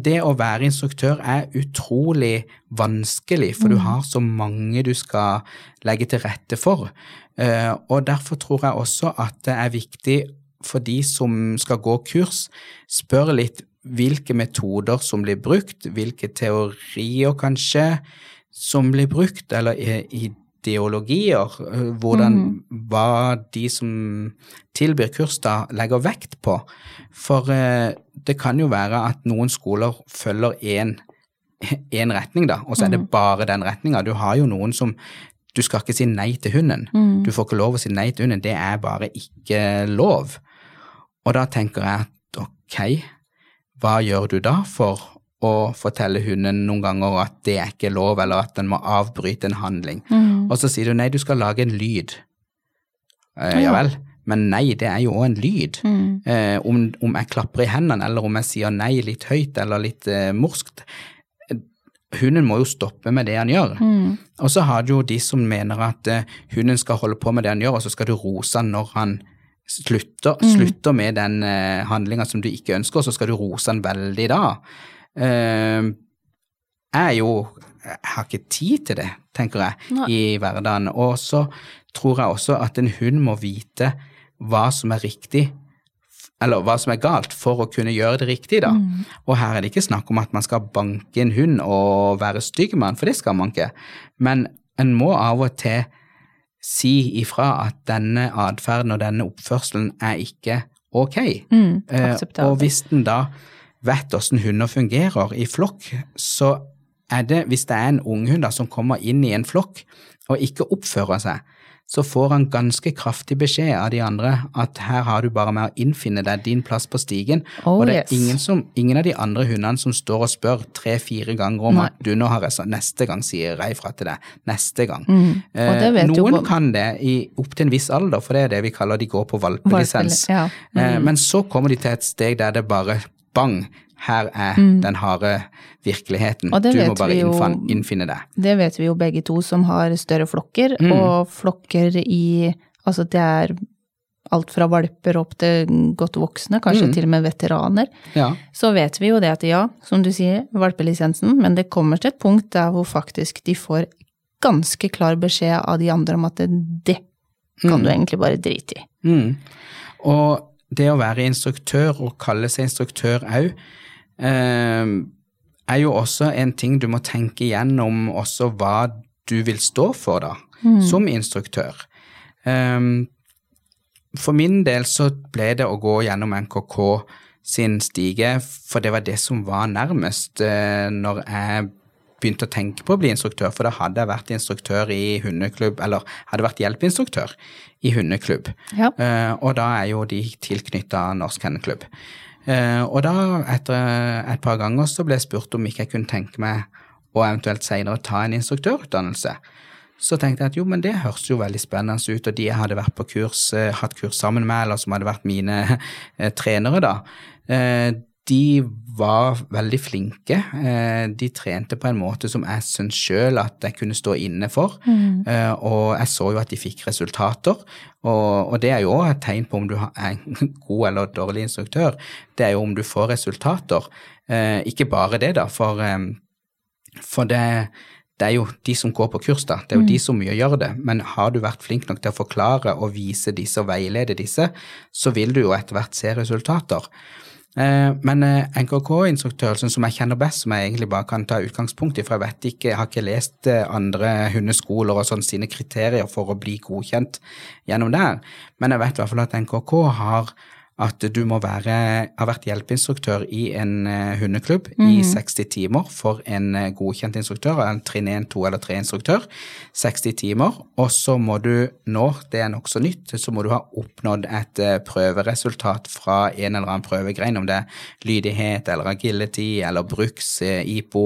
det å være instruktør er utrolig vanskelig, for du har så mange du skal legge til rette for. Eh, Og derfor tror jeg også at det er viktig for de som skal gå kurs, spør litt hvilke metoder som blir brukt, hvilke teorier kanskje som blir brukt, eller i- ideologier, hvordan, hva de som tilbyr kurs da legger vekt på. For eh, det kan jo være at noen skoler følger én retning, da, og så er det bare den retninga. Du har jo noen som Du skal ikke si nei til hunden. Du får ikke lov å si nei til hunden. Det er bare ikke lov. Og da tenker jeg at ok, hva gjør du da for å fortelle hunden noen ganger at det er ikke lov, eller at den må avbryte en handling? Og så sier du nei, du skal lage en lyd. Eh, ja vel, men nei, det er jo òg en lyd. Eh, om, om jeg klapper i hendene, eller om jeg sier nei litt høyt eller litt eh, morskt. eh, Hunden må jo stoppe med det han gjør. Og så har du jo de som mener at eh, hunden skal holde på med det han gjør, og så skal du rose han når han slutter, slutter med den eh, handlinga som du ikke ønsker, og så skal du rose han veldig da. Eh, er jo Jeg har ikke tid til det, tenker jeg, Nei. i hverdagen. Og så tror jeg også at en hund må vite hva som er riktig, eller hva som er galt, for å kunne gjøre det riktig, da. Og her er det ikke snakk om at man skal banke en hund og være stygg med den, for det skal man ikke. Men en må av og til si ifra at denne atferden og denne oppførselen er ikke ok. Mm, Eh, og hvis den da vet hvordan hunder fungerer i flokk, så er det, hvis det er en unghund som kommer inn i en flokk og ikke oppfører seg, så får han ganske kraftig beskjed av de andre at her har du bare med å innfinne deg din plass på stigen, Oh, og det er yes. ingen, som, ingen av de andre hundene som står og spør tre-fire ganger om Nei. at du, nå har jeg neste gang sier jeg fra til deg, neste gang. Mm. Eh, Noen kan det i, opp til en viss alder, for det er det vi kaller de går på valpelisens. Valpeli- ja. Mm. Eh, Men så kommer de til et steg der det bare bang, her er den harde virkeligheten. Mm. Det Du må bare jo- innfinne deg. Det vet vi jo begge to som har større flokker, Mm. og flokker i Altså det er alt fra valper opp til godt voksne, kanskje Mm. til og med veteraner. Ja. Så vet vi jo det at ja, som du sier, valpelisensen, men det kommer til et punkt der hvor faktisk de får ganske klar beskjed av de andre om at det, det kan du egentlig bare drite i. Mm. Og det å være instruktør og kalle seg instruktør òg, eh, er jo også en ting du må tenke igjennom også hva du vil stå for, da, som instruktør. Eh, for min del så ble det å gå gjennom NKK sin stige, for det var det som var nærmest eh, når jeg begynte å tenke på å bli instruktør, for da hadde jeg vært instruktør i hundeklubb, eller hadde vært hjelpeinstruktør i hundeklubb. Ja. Eh, og da er jo de tilknytta Norsk Hendeklubb. Eh, og da, etter et par ganger, så ble jeg spurt om ikke jeg kunne tenke meg å eventuelt senere ta en instruktørutdannelse. Så tenkte jeg at jo, men det høres jo veldig spennende ut, og de jeg hadde vært på kurs, eh, hatt kurs sammen med, eller som hadde vært mine trenere da, de var veldig flinke. Eh, de trente på en måte som jeg syns sjøl at jeg kunne stå inne for. Mm. og jeg så jo at de fikk resultater. Og, det er jo òg et tegn på om du er en god eller dårlig instruktør. Det er jo om du får resultater. Eh, ikke bare det, da, for, eh, for det, det er jo de som går på kurs, da. Det er jo de som gjør det. Men har du vært flink nok til å forklare og vise disse og veilede disse, så vil du jo etter hvert se resultater. Eh, men eh, NKK-instruktøren som jeg kjenner best, som jeg egentlig bare kan ta utgangspunkt i, for jeg vet ikke, jeg har ikke lest eh, andre hundeskoler og sånn sine kriterier for å bli godkjent gjennom der, men jeg vet i hvert fall at NKK har at du må være, ha vært hjelpeinstruktør i en uh, hundeklubb mm. i 60 timer for en uh, godkjent instruktør, en trinn 1, 2 eller 3-instruktør. 60 timer. Og så må du nå, det er nokså nytt, så må du ha oppnådd et uh, prøveresultat fra en eller annen prøvegrein, om det er lydighet eller agility eller bruks, IPO.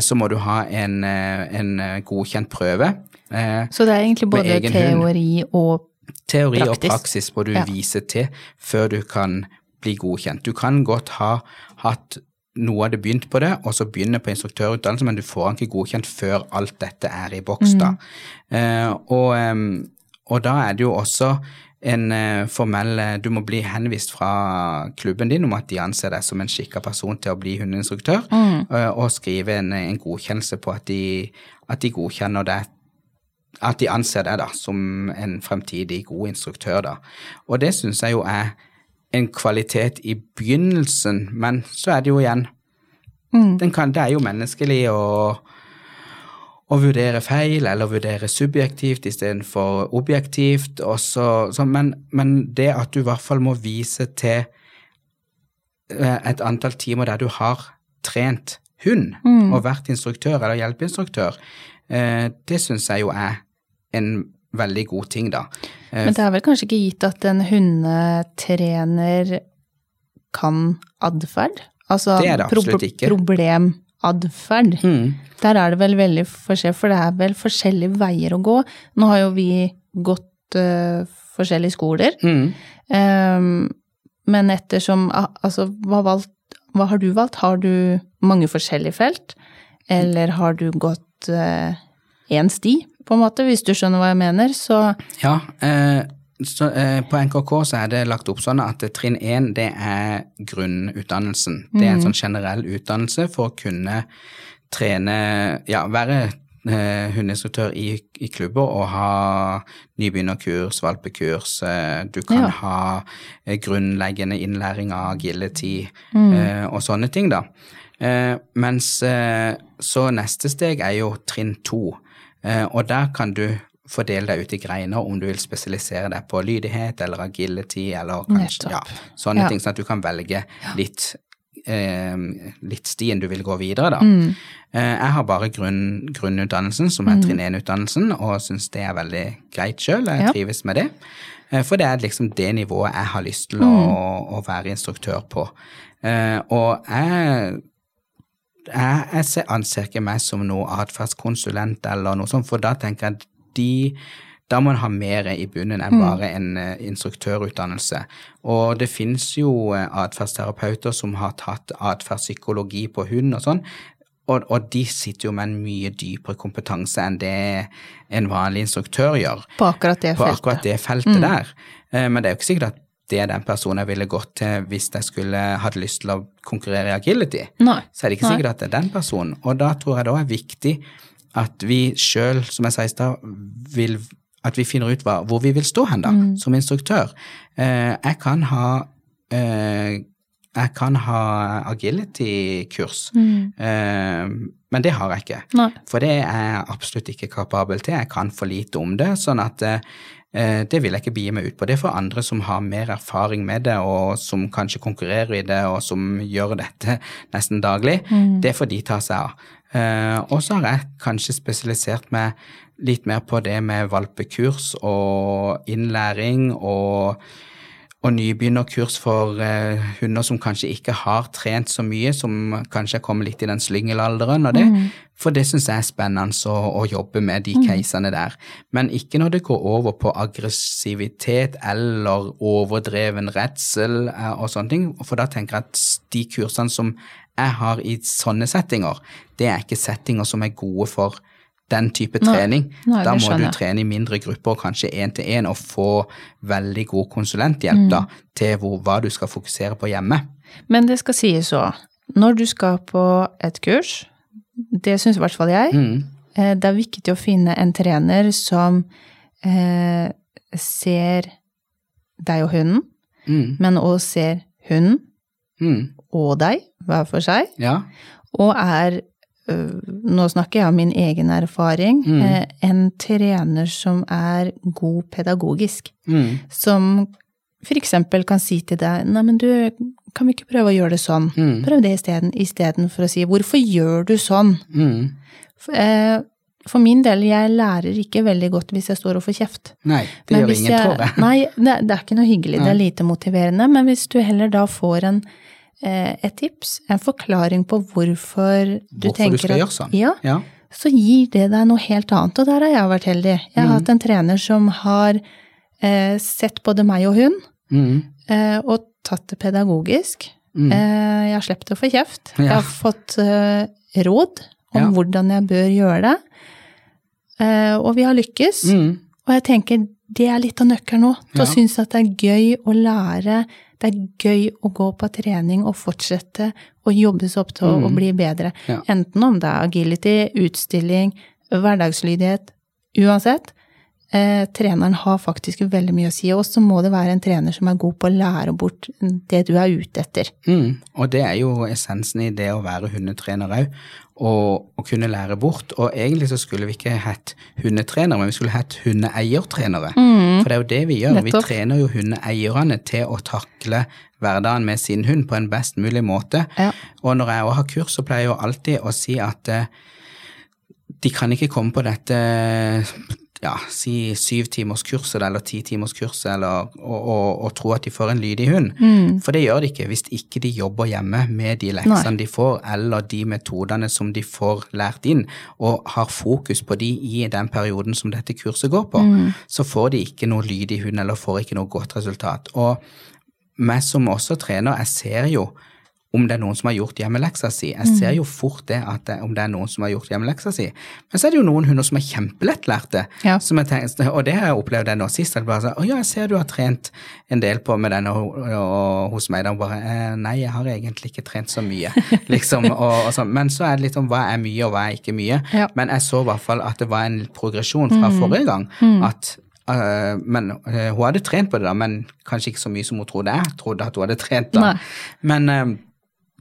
så må du ha en, en godkjent prøve. så det er egentlig både teori og Teori Praktisk. og praksis må du ja. vise til før du kan bli godkjent. Du kan godt ha hatt noe av det begynt på det, og så begynne på instruktørutdannelse, men du får ikke godkjent før alt dette er i boks, da. Mm. Uh, og, um, og, da er det jo også en uh, formell eh, Du må bli henvist fra klubben din om at de anser deg som en skikka person til å bli hundeinstruktør, mm. uh, og skrive en, en, godkjennelse på at de, at de godkjenner deg at de anser deg da som en fremtidig god instruktør, da. Og det syns jeg jo er en kvalitet i begynnelsen, men så er det jo igjen mm. kan, Det er jo menneskelig å, å vurdere feil eller vurdere subjektivt istedenfor objektivt. Også, så, men, men, det at du i hvert fall må vise til eh, et antall timer der du har trent hund mm. og vært instruktør eller hjelpeinstruktør, det syns jeg jo er en veldig god ting, da. Eh, Men det er vel kanskje ikke gitt at en hundetrener kan atferd? Altså det er det absolutt ikke. problematferd. Mm. Der er det vel veldig forskjell, for det er vel forskjellige veier å gå. Nå har jo vi gått uh, forskjellige skoler, mm. um, men ettersom Altså, hva, valgt, hva, har du valgt? Har du mange forskjellige felt, eller har du gått én uh, sti? på en måte, hvis du skjønner hva jeg mener, så Ja, eh, så, eh, på NKK så er det lagt opp sånn at trinn én, det er grunnutdannelsen. Det er en mm. sånn generell utdannelse for å kunne trene, ja, være eh, hundeinstruktør i, i, klubber og ha nybegynnerkurs, valpekurs. Eh, du kan ja. ha eh, grunnleggende innlæring av agility mm. Eh, og sånne ting, da. Mens så neste steg er jo trinn to. Eh, og der kan du fordele deg ut i greiner om du vil spesialisere deg på lydighet eller agility eller kanskje ja, sånne ja. ting, sånn at du kan velge litt, eh, litt stien du vil gå videre, da. Mm. Eh, jeg har bare grunn, grunnutdannelsen, som er mm. trinn 1-utdannelsen, og syns det er veldig greit sjøl. Jeg ja. trives med det. Eh, for det er liksom det nivået jeg har lyst til mm. å, å, være instruktør på. Eh, og jeg jeg, jeg anser ikke meg som noe atferdskonsulent eller noe sånt, for da tenker jeg at de da må en ha mer i bunnen enn mm. bare en uh, instruktørutdannelse. Og det finnes jo uh, atferdsterapeuter som har tatt atferdspsykologi på hund og sånn, og, og, de sitter jo med en mye dypere kompetanse enn det en vanlig instruktør gjør. På akkurat det feltet. Akkurat det feltet mm. der. Uh, men det er jo ikke sikkert at det den personen ville gått til hvis jeg skulle hatt lyst til å konkurrere i agility. Nei. Så er det ikke sikkert at det er den personen. Og da tror jeg det er viktig at vi sjøl, som jeg sa i stad, at vi finner ut hva, hvor vi vil stå hen, da, mm. som instruktør. Eh, jeg kan ha eh, jeg kan ha agility-kurs, mm. eh, men det har jeg ikke. Nei. For det er jeg absolutt ikke kapabel til. Jeg kan for lite om det. sånn at Eh, det vil jeg ikke begi meg ut på. Det er for andre som har mer erfaring med det, og som kanskje konkurrerer i det, og som gjør dette nesten daglig. Mm. Det får de ta seg av. Eh, og så har jeg kanskje spesialisert meg litt mer på det med valpekurs og innlæring og og nybegynnerkurs for eh, hunder som kanskje ikke har trent så mye, som kanskje er kommet litt i den slyngelalderen og det. Mm. For det syns jeg er spennende å, å, jobbe med, de mm. casene der. Men ikke når det går over på aggressivitet eller overdreven redsel eh, og sånne ting. For da tenker jeg at de kursene som jeg har i sånne settinger, det er ikke settinger som er gode for den type trening. Nei, da må du trene i mindre grupper, kanskje én til én, og få veldig god konsulenthjelp mm. da, til hvor, hva du skal fokusere på hjemme. Men det skal sies òg, når du skal på et kurs, det syns i hvert fall jeg. Mm. Eh, Det er viktig å finne en trener som eh, ser deg og hunden, Mm. men også ser hunden Mm. og deg hver for seg, Ja. og er Nå snakker jeg om min egen erfaring. Mm. eh, En trener som er god pedagogisk. Mm. Som eksempel kan si til deg Nei, men du, kan vi ikke prøve å gjøre det sånn? Mm. Prøv det isteden, istedenfor å si Hvorfor gjør du sånn? Mm. For, eh, for min del, jeg lærer ikke veldig godt hvis jeg står og får kjeft. Nei, det Men gjør ingen, jeg- tror jeg. Nei, det, det er ikke noe hyggelig, det er lite motiverende. Men hvis du heller da får en, eh, et tips, en forklaring på hvorfor du Hvorfor tenker du skal at gjøre sånn. Ja, Ja. så gir det deg noe helt annet. Og der har jeg vært heldig. Jeg har Mm. hatt en trener som har eh, sett både meg og hun, Mm. eh, og tatt det pedagogisk. Mm. Eh, jeg har sluppet å få kjeft. Jeg har fått eh, råd om Ja. hvordan jeg bør gjøre det. Eh, og vi har lykkes. Mm. Og jeg tenker det er litt av nøkkelen nå, til Ja. å synes at det er gøy å lære. Det er gøy å gå på trening og fortsette å jobbe seg opp til å- å Mm. bli bedre. Ja. Enten om det er agility, utstilling, hverdagslydighet. Uansett. Eh, treneren har faktisk veldig mye å si, og så må det være en trener som er god på å lære bort det du er ute etter. Mm. Og det er jo essensen i det å være hundetrener òg, og å kunne lære bort. Og egentlig så skulle vi ikke hett hundetrenere, men vi skulle hett hundeeiertrenere. For det er jo det vi gjør. Vi trener jo hundeeierne til å takle hverdagen med sin hund på en best mulig måte. Ja. Og når jeg òg har kurs, så pleier jeg jo alltid å si at eh, de kan ikke komme på dette ja, si syv timers kurset eller ti timers kurset eller, og, og, og tro at de får en lydig hund. For det gjør de ikke hvis ikke de jobber hjemme med de leksene de får, eller de metodene som de får lært inn, og har fokus på de i den perioden som dette kurset går på. Så får de ikke noe lydig hund, eller får ikke noe godt resultat. Og meg som også trener, jeg ser jo om det er noen som har gjort hjemmeleksa si. Jeg ser jo fort det at det, om det er noen som har gjort hjemmeleksa si. Men så er det jo noen hunder som er kjempelettlærte. Ja. Som tenker, og det har jeg opplevd det nå sist. At bare så, å ja, jeg ser du har trent en del på med denne og, og, hos meg. Da bare eh, nei, jeg har egentlig ikke trent så mye. liksom, og, og sånn. Men så er det litt om hva er mye og hva er ikke mye. Ja. Men jeg så i hvert fall at det var en progresjon fra forrige gang. at Uh, men Hun hadde trent på det, da, men kanskje ikke så mye som hun trodde jeg trodde at hun hadde trent. da. Nei. Men,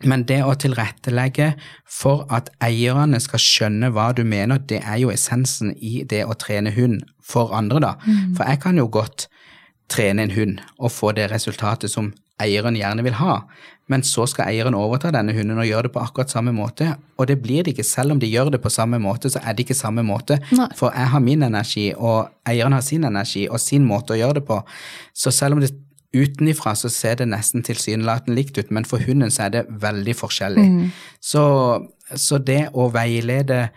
men det å tilrettelegge for at eierne skal skjønne hva du mener, det er jo essensen i det å trene hund for andre, da. For jeg kan jo godt trene en hund og få det resultatet som eieren gjerne vil ha, men så skal eieren overta denne hunden og gjøre det på akkurat samme måte, og det blir det ikke. Selv om de gjør det på samme måte, så er det ikke samme måte. Nei. For jeg har min energi, og eieren har sin energi og sin måte å gjøre det på. Så selv om det utenifra så ser det nesten tilsynelatende likt ut, men for hunden så er det veldig forskjellig. Så, så det å veilede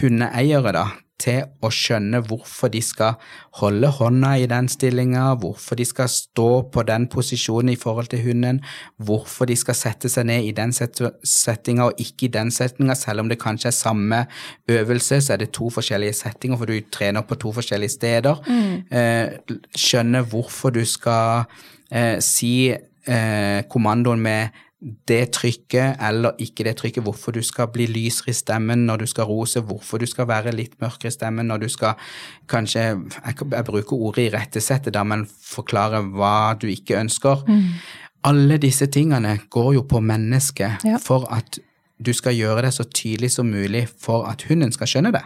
hundeeiere da, til å skjønne hvorfor de skal holde hånda i den stillinga, hvorfor de skal stå på den posisjonen i forhold til hunden, hvorfor de skal sette seg ned i den set- settinga og ikke i den settinga, selv om det kanskje er samme øvelse, så er det to forskjellige settinger, for du trener på to forskjellige steder. Eh, skjønne hvorfor du skal eh, si eh, kommandoen med det trykket eller ikke det trykket, hvorfor du skal bli lysere i stemmen når du skal rose, hvorfor du skal være litt mørkere i stemmen når du skal kanskje Jeg, jeg bruker ordet irettesette, da, men forklare hva du ikke ønsker. Alle disse tingene går jo på mennesket Ja. for at du skal gjøre det så tydelig som mulig for at hunden skal skjønne det.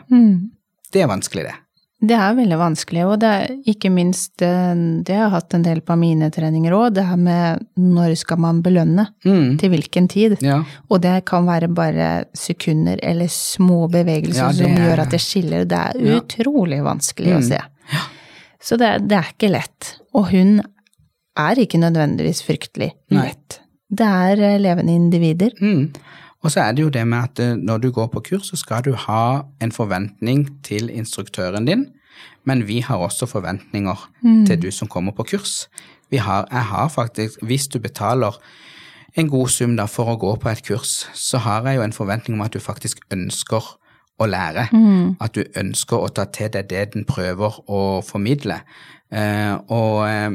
Det er vanskelig, det. Det er veldig vanskelig, og det er ikke minst eh, Det har jeg hatt en del på mine treninger òg, det her med når skal man belønne, Mm. til hvilken tid. Ja. Og det kan være bare sekunder eller små bevegelser Ja, det som er- gjør at det skiller. Det er Ja. utrolig vanskelig å Mm. se. Så det, det er ikke lett. Og hun er ikke nødvendigvis fryktelig Nei. Det er eh, levende individer. Mm. Og så er det jo det med at eh, når du går på kurs, så skal du ha en forventning til instruktøren din, men vi har også forventninger til du som kommer på kurs. Vi har, jeg har faktisk, hvis du betaler en god sum da for å gå på et kurs, så har jeg jo en forventning om at du faktisk ønsker å lære. At du ønsker å ta til deg det den prøver å formidle. Eh, og, eh,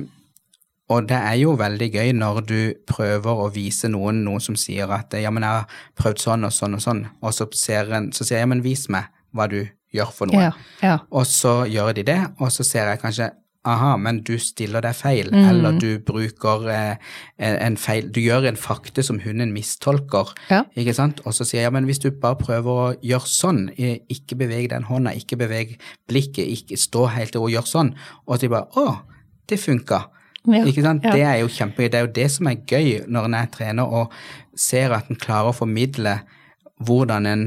og det er jo veldig gøy når du prøver å vise noen noe som sier at ja, men jeg har prøvd sånn og sånn og sånn, og så, ser en, så sier jeg ja, men vis meg hva du gjør for noe. Ja, ja. Og så gjør de det, og så ser jeg kanskje aha, men du stiller deg feil, Mm. eller du bruker eh, en feil Du gjør en fakte som hunden mistolker, Ja. ikke sant? Og så sier jeg ja, men hvis du bare prøver å gjøre sånn, eh, ikke beveg den hånda, ikke beveg blikket, ikke stå helt til å gjøre sånn, og de bare å, det funka. Ja, Ikke sant? ja. Det er jo kjempegøy. Det er jo det som er gøy når en er trener og ser at en klarer å formidle hvordan en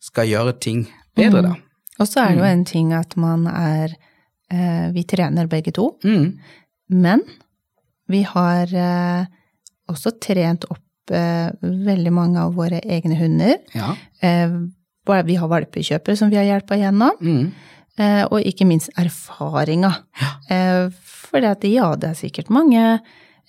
skal gjøre ting bedre, da. Og så er det jo en ting at man er eh, Vi trener begge to, Mm. men vi har eh, også trent opp eh, veldig mange av våre egne hunder. Ja. Eh, vi har valpekjøpere som vi har hjelpa gjennom, Mm. Eh, og ikke minst erfaringa. Ja. for at ja, det er sikkert mange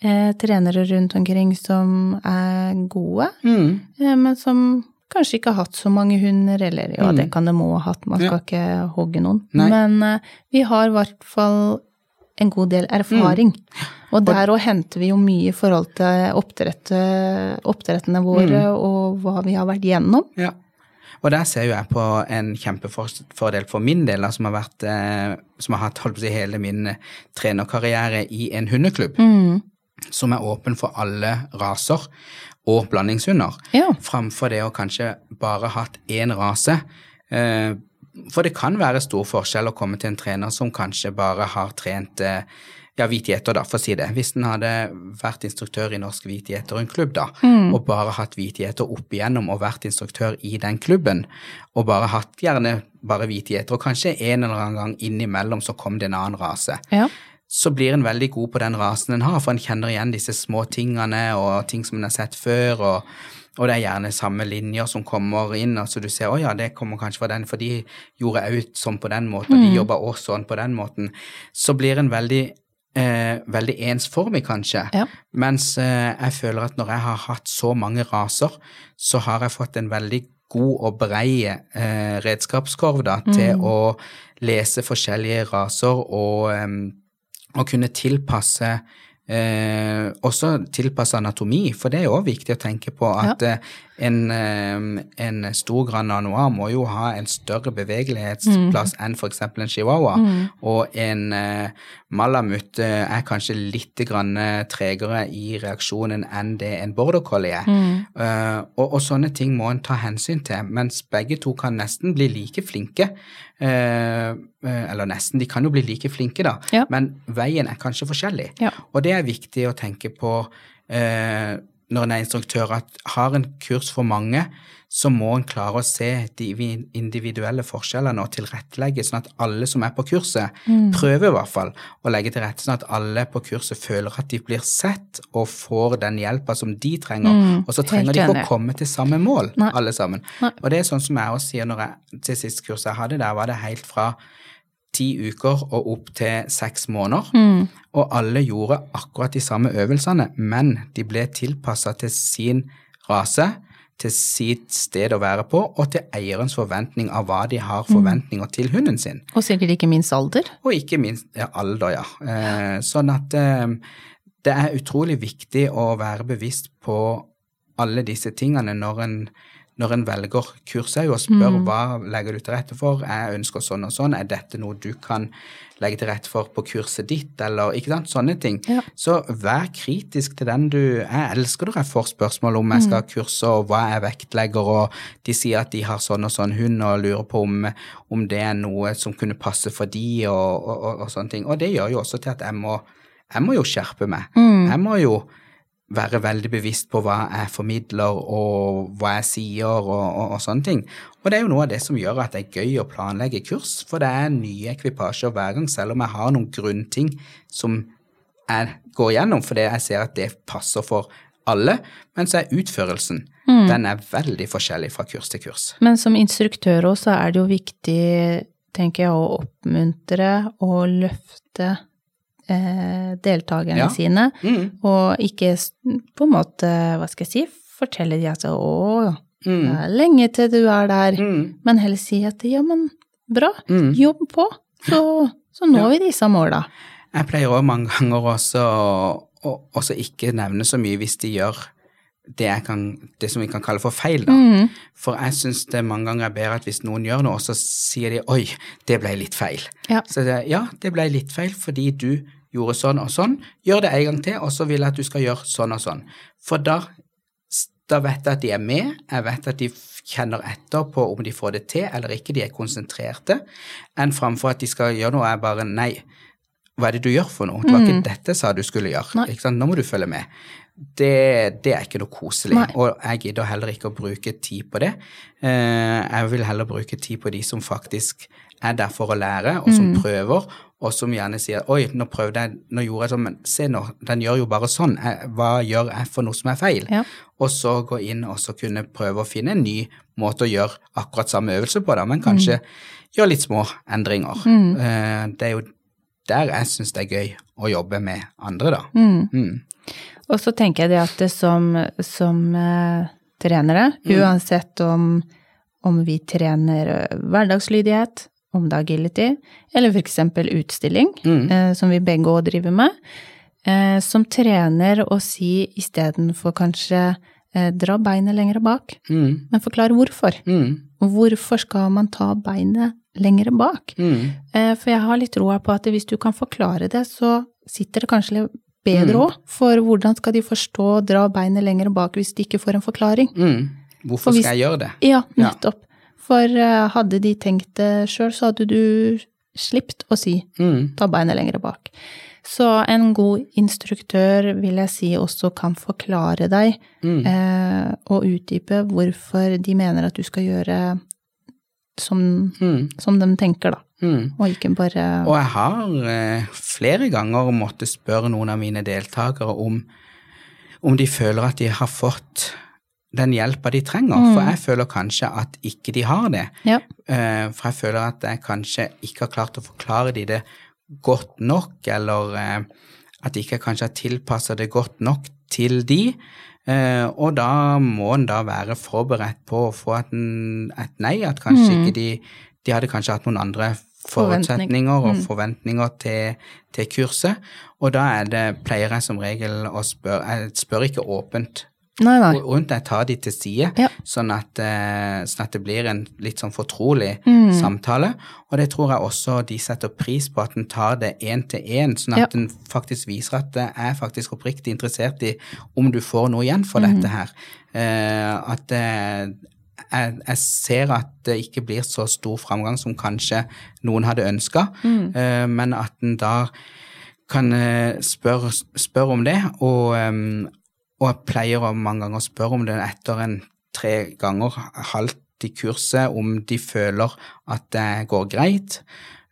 eh, trenere rundt omkring som er gode, Mm. eh, men som kanskje ikke har hatt så mange hunder, eller ja, Mm. det kan de må ha hatt, man skal Ja. ikke hogge noen. Nei. Men eh, vi har i hvert fall en god del erfaring. Og der òg henter vi jo mye i forhold til oppdrett, oppdrettene våre og hva vi har vært gjennom. Ja. Og der ser jo jeg på en kjempefordel for min del, da, som har vært eh, som har hatt holdt på å si, hele min eh, trenerkarriere i en hundeklubb, Mm. som er åpen for alle raser og blandingshunder, Ja. framfor det å kanskje bare ha hatt én rase. Eh, for det kan være stor forskjell å komme til en trener som kanskje bare har trent ja, hvit gjeter, da, for å si det. Hvis en hadde vært instruktør i Norsk Hvit Gjeter-klubb, da, og bare hatt hvit gjeter opp igjennom og vært instruktør i den klubben, og bare hatt gjerne bare hvit gjeter, og kanskje en eller annen gang innimellom så kom det en annen rase, ja. så blir en veldig god på den rasen en har, for en kjenner igjen disse små tingene og ting som en har sett før, og, og det er gjerne samme linjer som kommer inn, og så du ser å ja, det kommer kanskje fra den, for de gjorde òg sånn på den måten, og de jobba også sånn på den måten. Så blir en veldig Eh, veldig ensformig, kanskje. Ja. Mens eh, jeg føler at når jeg har hatt så mange raser, så har jeg fått en veldig god og brei eh, redskapskorv da, til å lese forskjellige raser og, og kunne tilpasse Eh, også tilpassa anatomi, for det er også viktig å tenke på at ja. en, eh, en stor Grand Anois må jo ha en større bevegelighetsplass enn f.eks. en chihuahua, og en eh, malamut eh, er kanskje litt grann eh, tregere i reaksjonen enn det en border collie er. Eh, og, og sånne ting må en ta hensyn til, mens begge to kan nesten bli like flinke. Uh, eller nesten, de kan jo bli like flinke, da, Ja. men veien er kanskje forskjellig. Ja. Og det er viktig å tenke på når en er instruktør, at har en kurs for mange, så må en klare å se de individuelle forskjellene og tilrettelegge, sånn at alle som er på kurset, prøver i hvert fall å legge til rette sånn at alle på kurset føler at de blir sett og får den hjelpa som de trenger. Mm, og så trenger de ikke å komme til samme mål, Nei. alle sammen. Nei. Og det er sånn som jeg også sier når jeg, til sist kurs jeg hadde, der var det helt fra ti uker og opp til seks måneder. Mm. Og alle gjorde akkurat de samme øvelsene, men de ble tilpassa til sin rase, til sitt sted å være på, og til eierens forventning av hva de har forventninger til hunden sin. Og sikkert ikke minst alder. Og ikke minst ja, alder, ja. Eh, sånn at eh, det er utrolig viktig å være bevisst på alle disse tingene når en, når en velger kurs òg, og spør hva legger du til rette for, jeg ønsker sånn og sånn, er dette noe du kan legge til rette for på kurset ditt, eller ikke sant, sånne ting. Ja. Så vær kritisk til den du Jeg elsker når jeg får spørsmål om jeg skal ha kurs, og hva jeg vektlegger, og de sier at de har sånn og sånn hund, og lurer på om, om det er noe som kunne passe for de, og, og, og, og sånne ting. Og det gjør jo også til at jeg må, jeg må jo skjerpe meg. Jeg må jo være veldig bevisst på hva jeg formidler og hva jeg sier og, og, og sånne ting. Og det er jo noe av det som gjør at det er gøy å planlegge kurs, for det er nye ekvipasjer hver gang, selv om jeg har noen grunnting som jeg går gjennom, fordi jeg ser at det passer for alle, men så er utførelsen den er veldig forskjellig fra kurs til kurs. Men som instruktør også er det jo viktig, tenker jeg, å oppmuntre og løfte eh, deltakerne Ja. sine, Mm. og ikke på en måte, hva skal jeg si, fortelle de at å, Mm. det er lenge til du er der, Mm. men heller si at ja, men bra, Mm. jobb på, så, så når Ja. vi disse måla. Jeg pleier også mange ganger også å, og også ikke nevne så mye hvis de gjør det, kan, det som vi kan kalle for feil, da. Mm. For jeg syns det mange ganger er bedre at hvis noen gjør noe, så sier de 'oi, det ble litt feil'. Ja. Så det, ja, det ble litt feil fordi du gjorde sånn og sånn. Gjør det en gang til, og så vil jeg at du skal gjøre sånn og sånn. For da, da vet jeg at de er med, jeg vet at de kjenner etter på om de får det til eller ikke, de er konsentrerte, enn framfor at de skal gjøre noe og jeg bare 'nei'. Hva er det du gjør for noe? Det var ikke dette jeg sa du skulle gjøre. Nå må du følge med. Det, det er ikke noe koselig. Nei. Og jeg gidder heller ikke å bruke tid på det. Eh, jeg vil heller bruke tid på de som faktisk er der for å lære, og som prøver, og som gjerne sier 'oi, nå prøvde jeg, nå gjorde jeg sånn, men se nå, den gjør jo bare sånn, hva gjør jeg for noe som er feil?' Ja. Og så gå inn og så kunne prøve å finne en ny måte å gjøre akkurat samme øvelse på, da, men kanskje gjøre litt små endringer. Mm. det er jo der jeg syns det er gøy å jobbe med andre, da. Mm. Mm. Og så tenker jeg det at det som, som eh, trenere, uansett om, om vi trener eh, hverdagslydighet, om det er agility, eller f.eks. utstilling, Mm. eh, som vi begge òg driver med, eh, som trener å si istedenfor kanskje eh, dra beinet lenger bak, Mm. men forklare hvorfor. Mm. Hvorfor skal man ta beinet lenger bak? Mm. Eh, For jeg har litt troa på at hvis du kan forklare det, så sitter det kanskje litt bedre òg. For hvordan skal de forstå å dra beinet lenger bak hvis de ikke får en forklaring? Mm. Hvorfor For hvis- skal jeg gjøre det? Ja, Ja. For eh, hadde de tenkt det sjøl, så hadde du sluppet å si Mm. ta beinet lenger bak. Så en god instruktør vil jeg si også kan forklare deg Mm. eh, og utdype hvorfor de mener at du skal gjøre som, Mm. som de tenker, da. Mm. Og ikke bare Og jeg har eh, flere ganger måttet spørre noen av mine deltakere om, om de føler at de har fått den hjelpa de trenger, Mm. for jeg føler kanskje at ikke de har det. Ja. Eh, for jeg føler at jeg kanskje ikke har klart å forklare de det godt nok, eller at at ikke kanskje har tilpassa det godt nok til de. Eh, og da må en da være forberedt på å få et, et nei, at kanskje Mm. ikke de De hadde kanskje hatt noen andre forutsetninger og Mm. forventninger til, til kurset, og da er det, pleier jeg som regel å spørre Jeg spør ikke åpent Nei, nei. rundt, deg tar de til side, Ja. sånn, at, eh, sånn at det blir en litt sånn fortrolig Mm. samtale. Og det tror jeg også de setter pris på, at en tar det én til én, sånn at Ja. en faktisk viser at jeg er faktisk oppriktig interessert i om du får noe igjen for Mm. dette her. Uh, at uh, jeg, jeg ser at det ikke blir så stor framgang som kanskje noen hadde ønska, Mm. uh, men at en da kan spørre spør om det, og, og jeg pleier mange ganger å spørre om det etter en tre ganger halvt i kurset, om de føler at det går greit,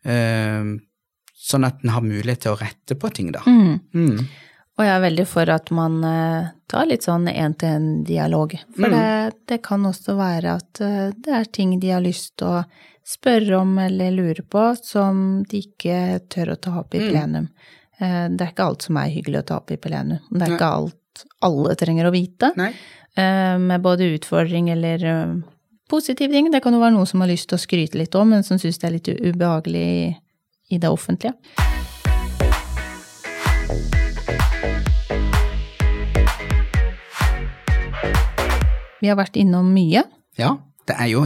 eh, sånn at en har mulighet til å rette på ting, da. Mm. Mm. Og jeg er veldig for at man eh, tar litt sånn én-til-én-dialog. For Mm. det, det kan også være at eh, det er ting de har lyst til å spørre om eller lure på, som de ikke tør å ta opp i Mm. plenum. Det er ikke alt som er hyggelig å ta opp i plenum. Det er ikke alt alle trenger å vite. Nei. eh, Med både utfordring eller eh, positive ting. Det kan jo være noen som har lyst til å skryte litt om, men som syns det er litt ubehagelig i, det offentlige. Vi har vært innom mye. Ja, det er jo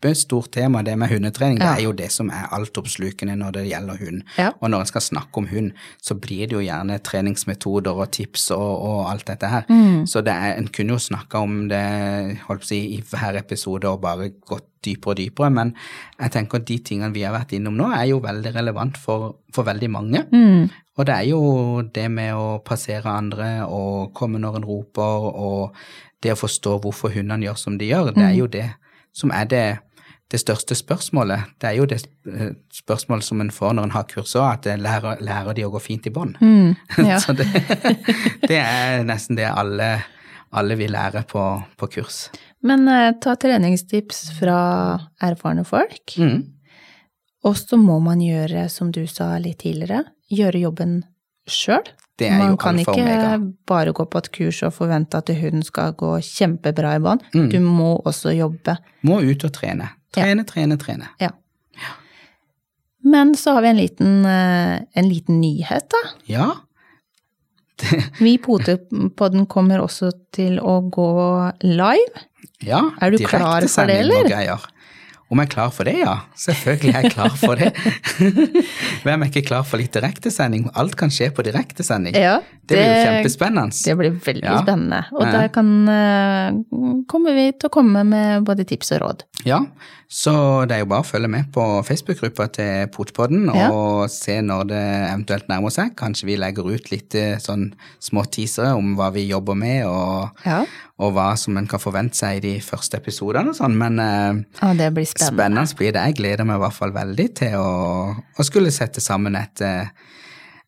kjempestort tema det med hundetrening. Ja. Det er jo det som er altoppslukende når det gjelder hund. Ja. Og når en skal snakke om hund, så blir det jo gjerne treningsmetoder og tips og, og alt dette her. Mm. Så det er, en kunne jo snakka om det holdt på å si, i hver episode og bare gått dypere og dypere, men jeg tenker at de tingene vi har vært innom nå, er jo veldig relevant for, for veldig mange. Mm. Og det er jo det med å passere andre og komme når en roper, og det å forstå hvorfor hundene gjør som de gjør, det er jo det som er det, det største spørsmålet. Det er jo det eh, spørsmålet som en får når en har kurs òg, at lærer, lærer de å gå fint i bånd. Mm. Ja. Så det, det er nesten det alle, alle vil lære på, på kurs. Men eh, ta treningstips fra erfarne folk. Mm. Og så må man gjøre, som du sa litt tidligere, gjøre jobben sjøl. Det Man kan ikke bare gå på et kurs og forvente at hunden skal gå kjempebra i bånd. Mm. Du må også jobbe. Må ut og trene. Trene, trene, trene. Ja. Men så har vi en liten, eh, en liten nyhet, da. Ja, Vi i Potepodden kommer også til å gå live. Ja, Er du klar for det, eller? Greier. Om jeg er klar for det, ja. Selvfølgelig er jeg klar for det. Hvem er ikke klar for litt direktesending? Alt kan skje på direktesending. Ja, det blir jo kjempespennende. Det blir veldig Ja. spennende. Og Ja. der kan, eh, kommer vi til å komme med både tips og råd. Ja, så det er jo bare å følge med på Facebook-gruppa til Potpodden og se når det eventuelt nærmer seg. Kanskje vi legger ut litt eh, sånn små teasere om hva vi jobber med, og, Ja. og hva som en kan forvente seg i de første episodene og sånn. Men å, det blir spennende. spennende blir det. Jeg gleder meg i hvert fall veldig til å, å skulle sette sammen et, eh,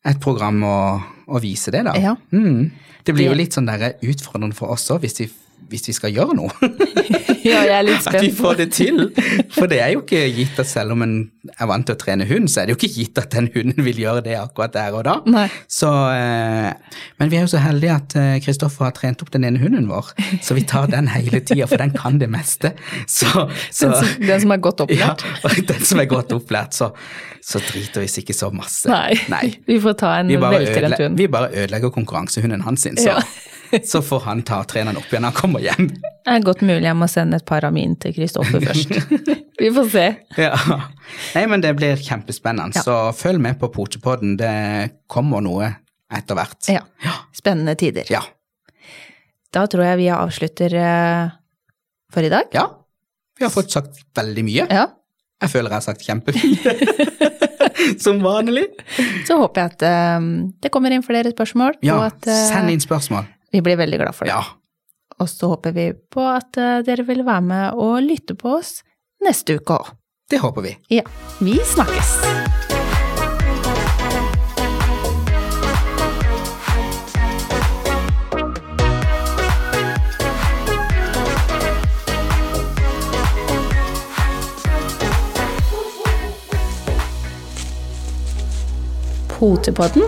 et program og, og vise det, da. Ja. Mm. Det blir jo litt sånn der utfordrende for oss òg, hvis, hvis vi skal gjøre noe. Ja, jeg er litt At vi får det til. For det er jo ikke gitt at selv om en er vant til å trene hund, så er det jo ikke gitt at den hunden vil gjøre det akkurat der og da. Nei. Så, eh, men vi er jo så heldige at eh, Kristoffer har trent opp den ene hunden vår, så vi tar den hele tida, for den kan det meste. Så, så Den som, den som er godt ja, opplært. og den som er godt opplært, så, så driter vi oss ikke så masse. Nei. Nei. Vi får ta en veltrent hund. vi bare ødelegger konkurransehunden hans sin, så, Ja. Så får han ta treneren opp igjen når han kommer hjem. Det er godt mulig jeg må sende et par av mine til Kristoffer først. Vi får se. Ja. Nei, men det blir kjempespennende, Ja. så følg med på Potepodden. Det kommer noe etter hvert. Ja. Spennende tider. Ja. Da tror jeg vi avslutter eh, for i dag. Ja. Vi har fått sagt veldig mye. Ja. Jeg føler jeg har sagt kjempemye. Som vanlig. Så håper jeg at um, det kommer inn flere spørsmål, Ja, at uh, send inn spørsmål. Vi blir veldig glad for det. Ja. Og så håper vi på at eh, dere vil være med og lytte på oss neste uke òg. Det håper vi. Ja. Vi snakkes! Potepodden,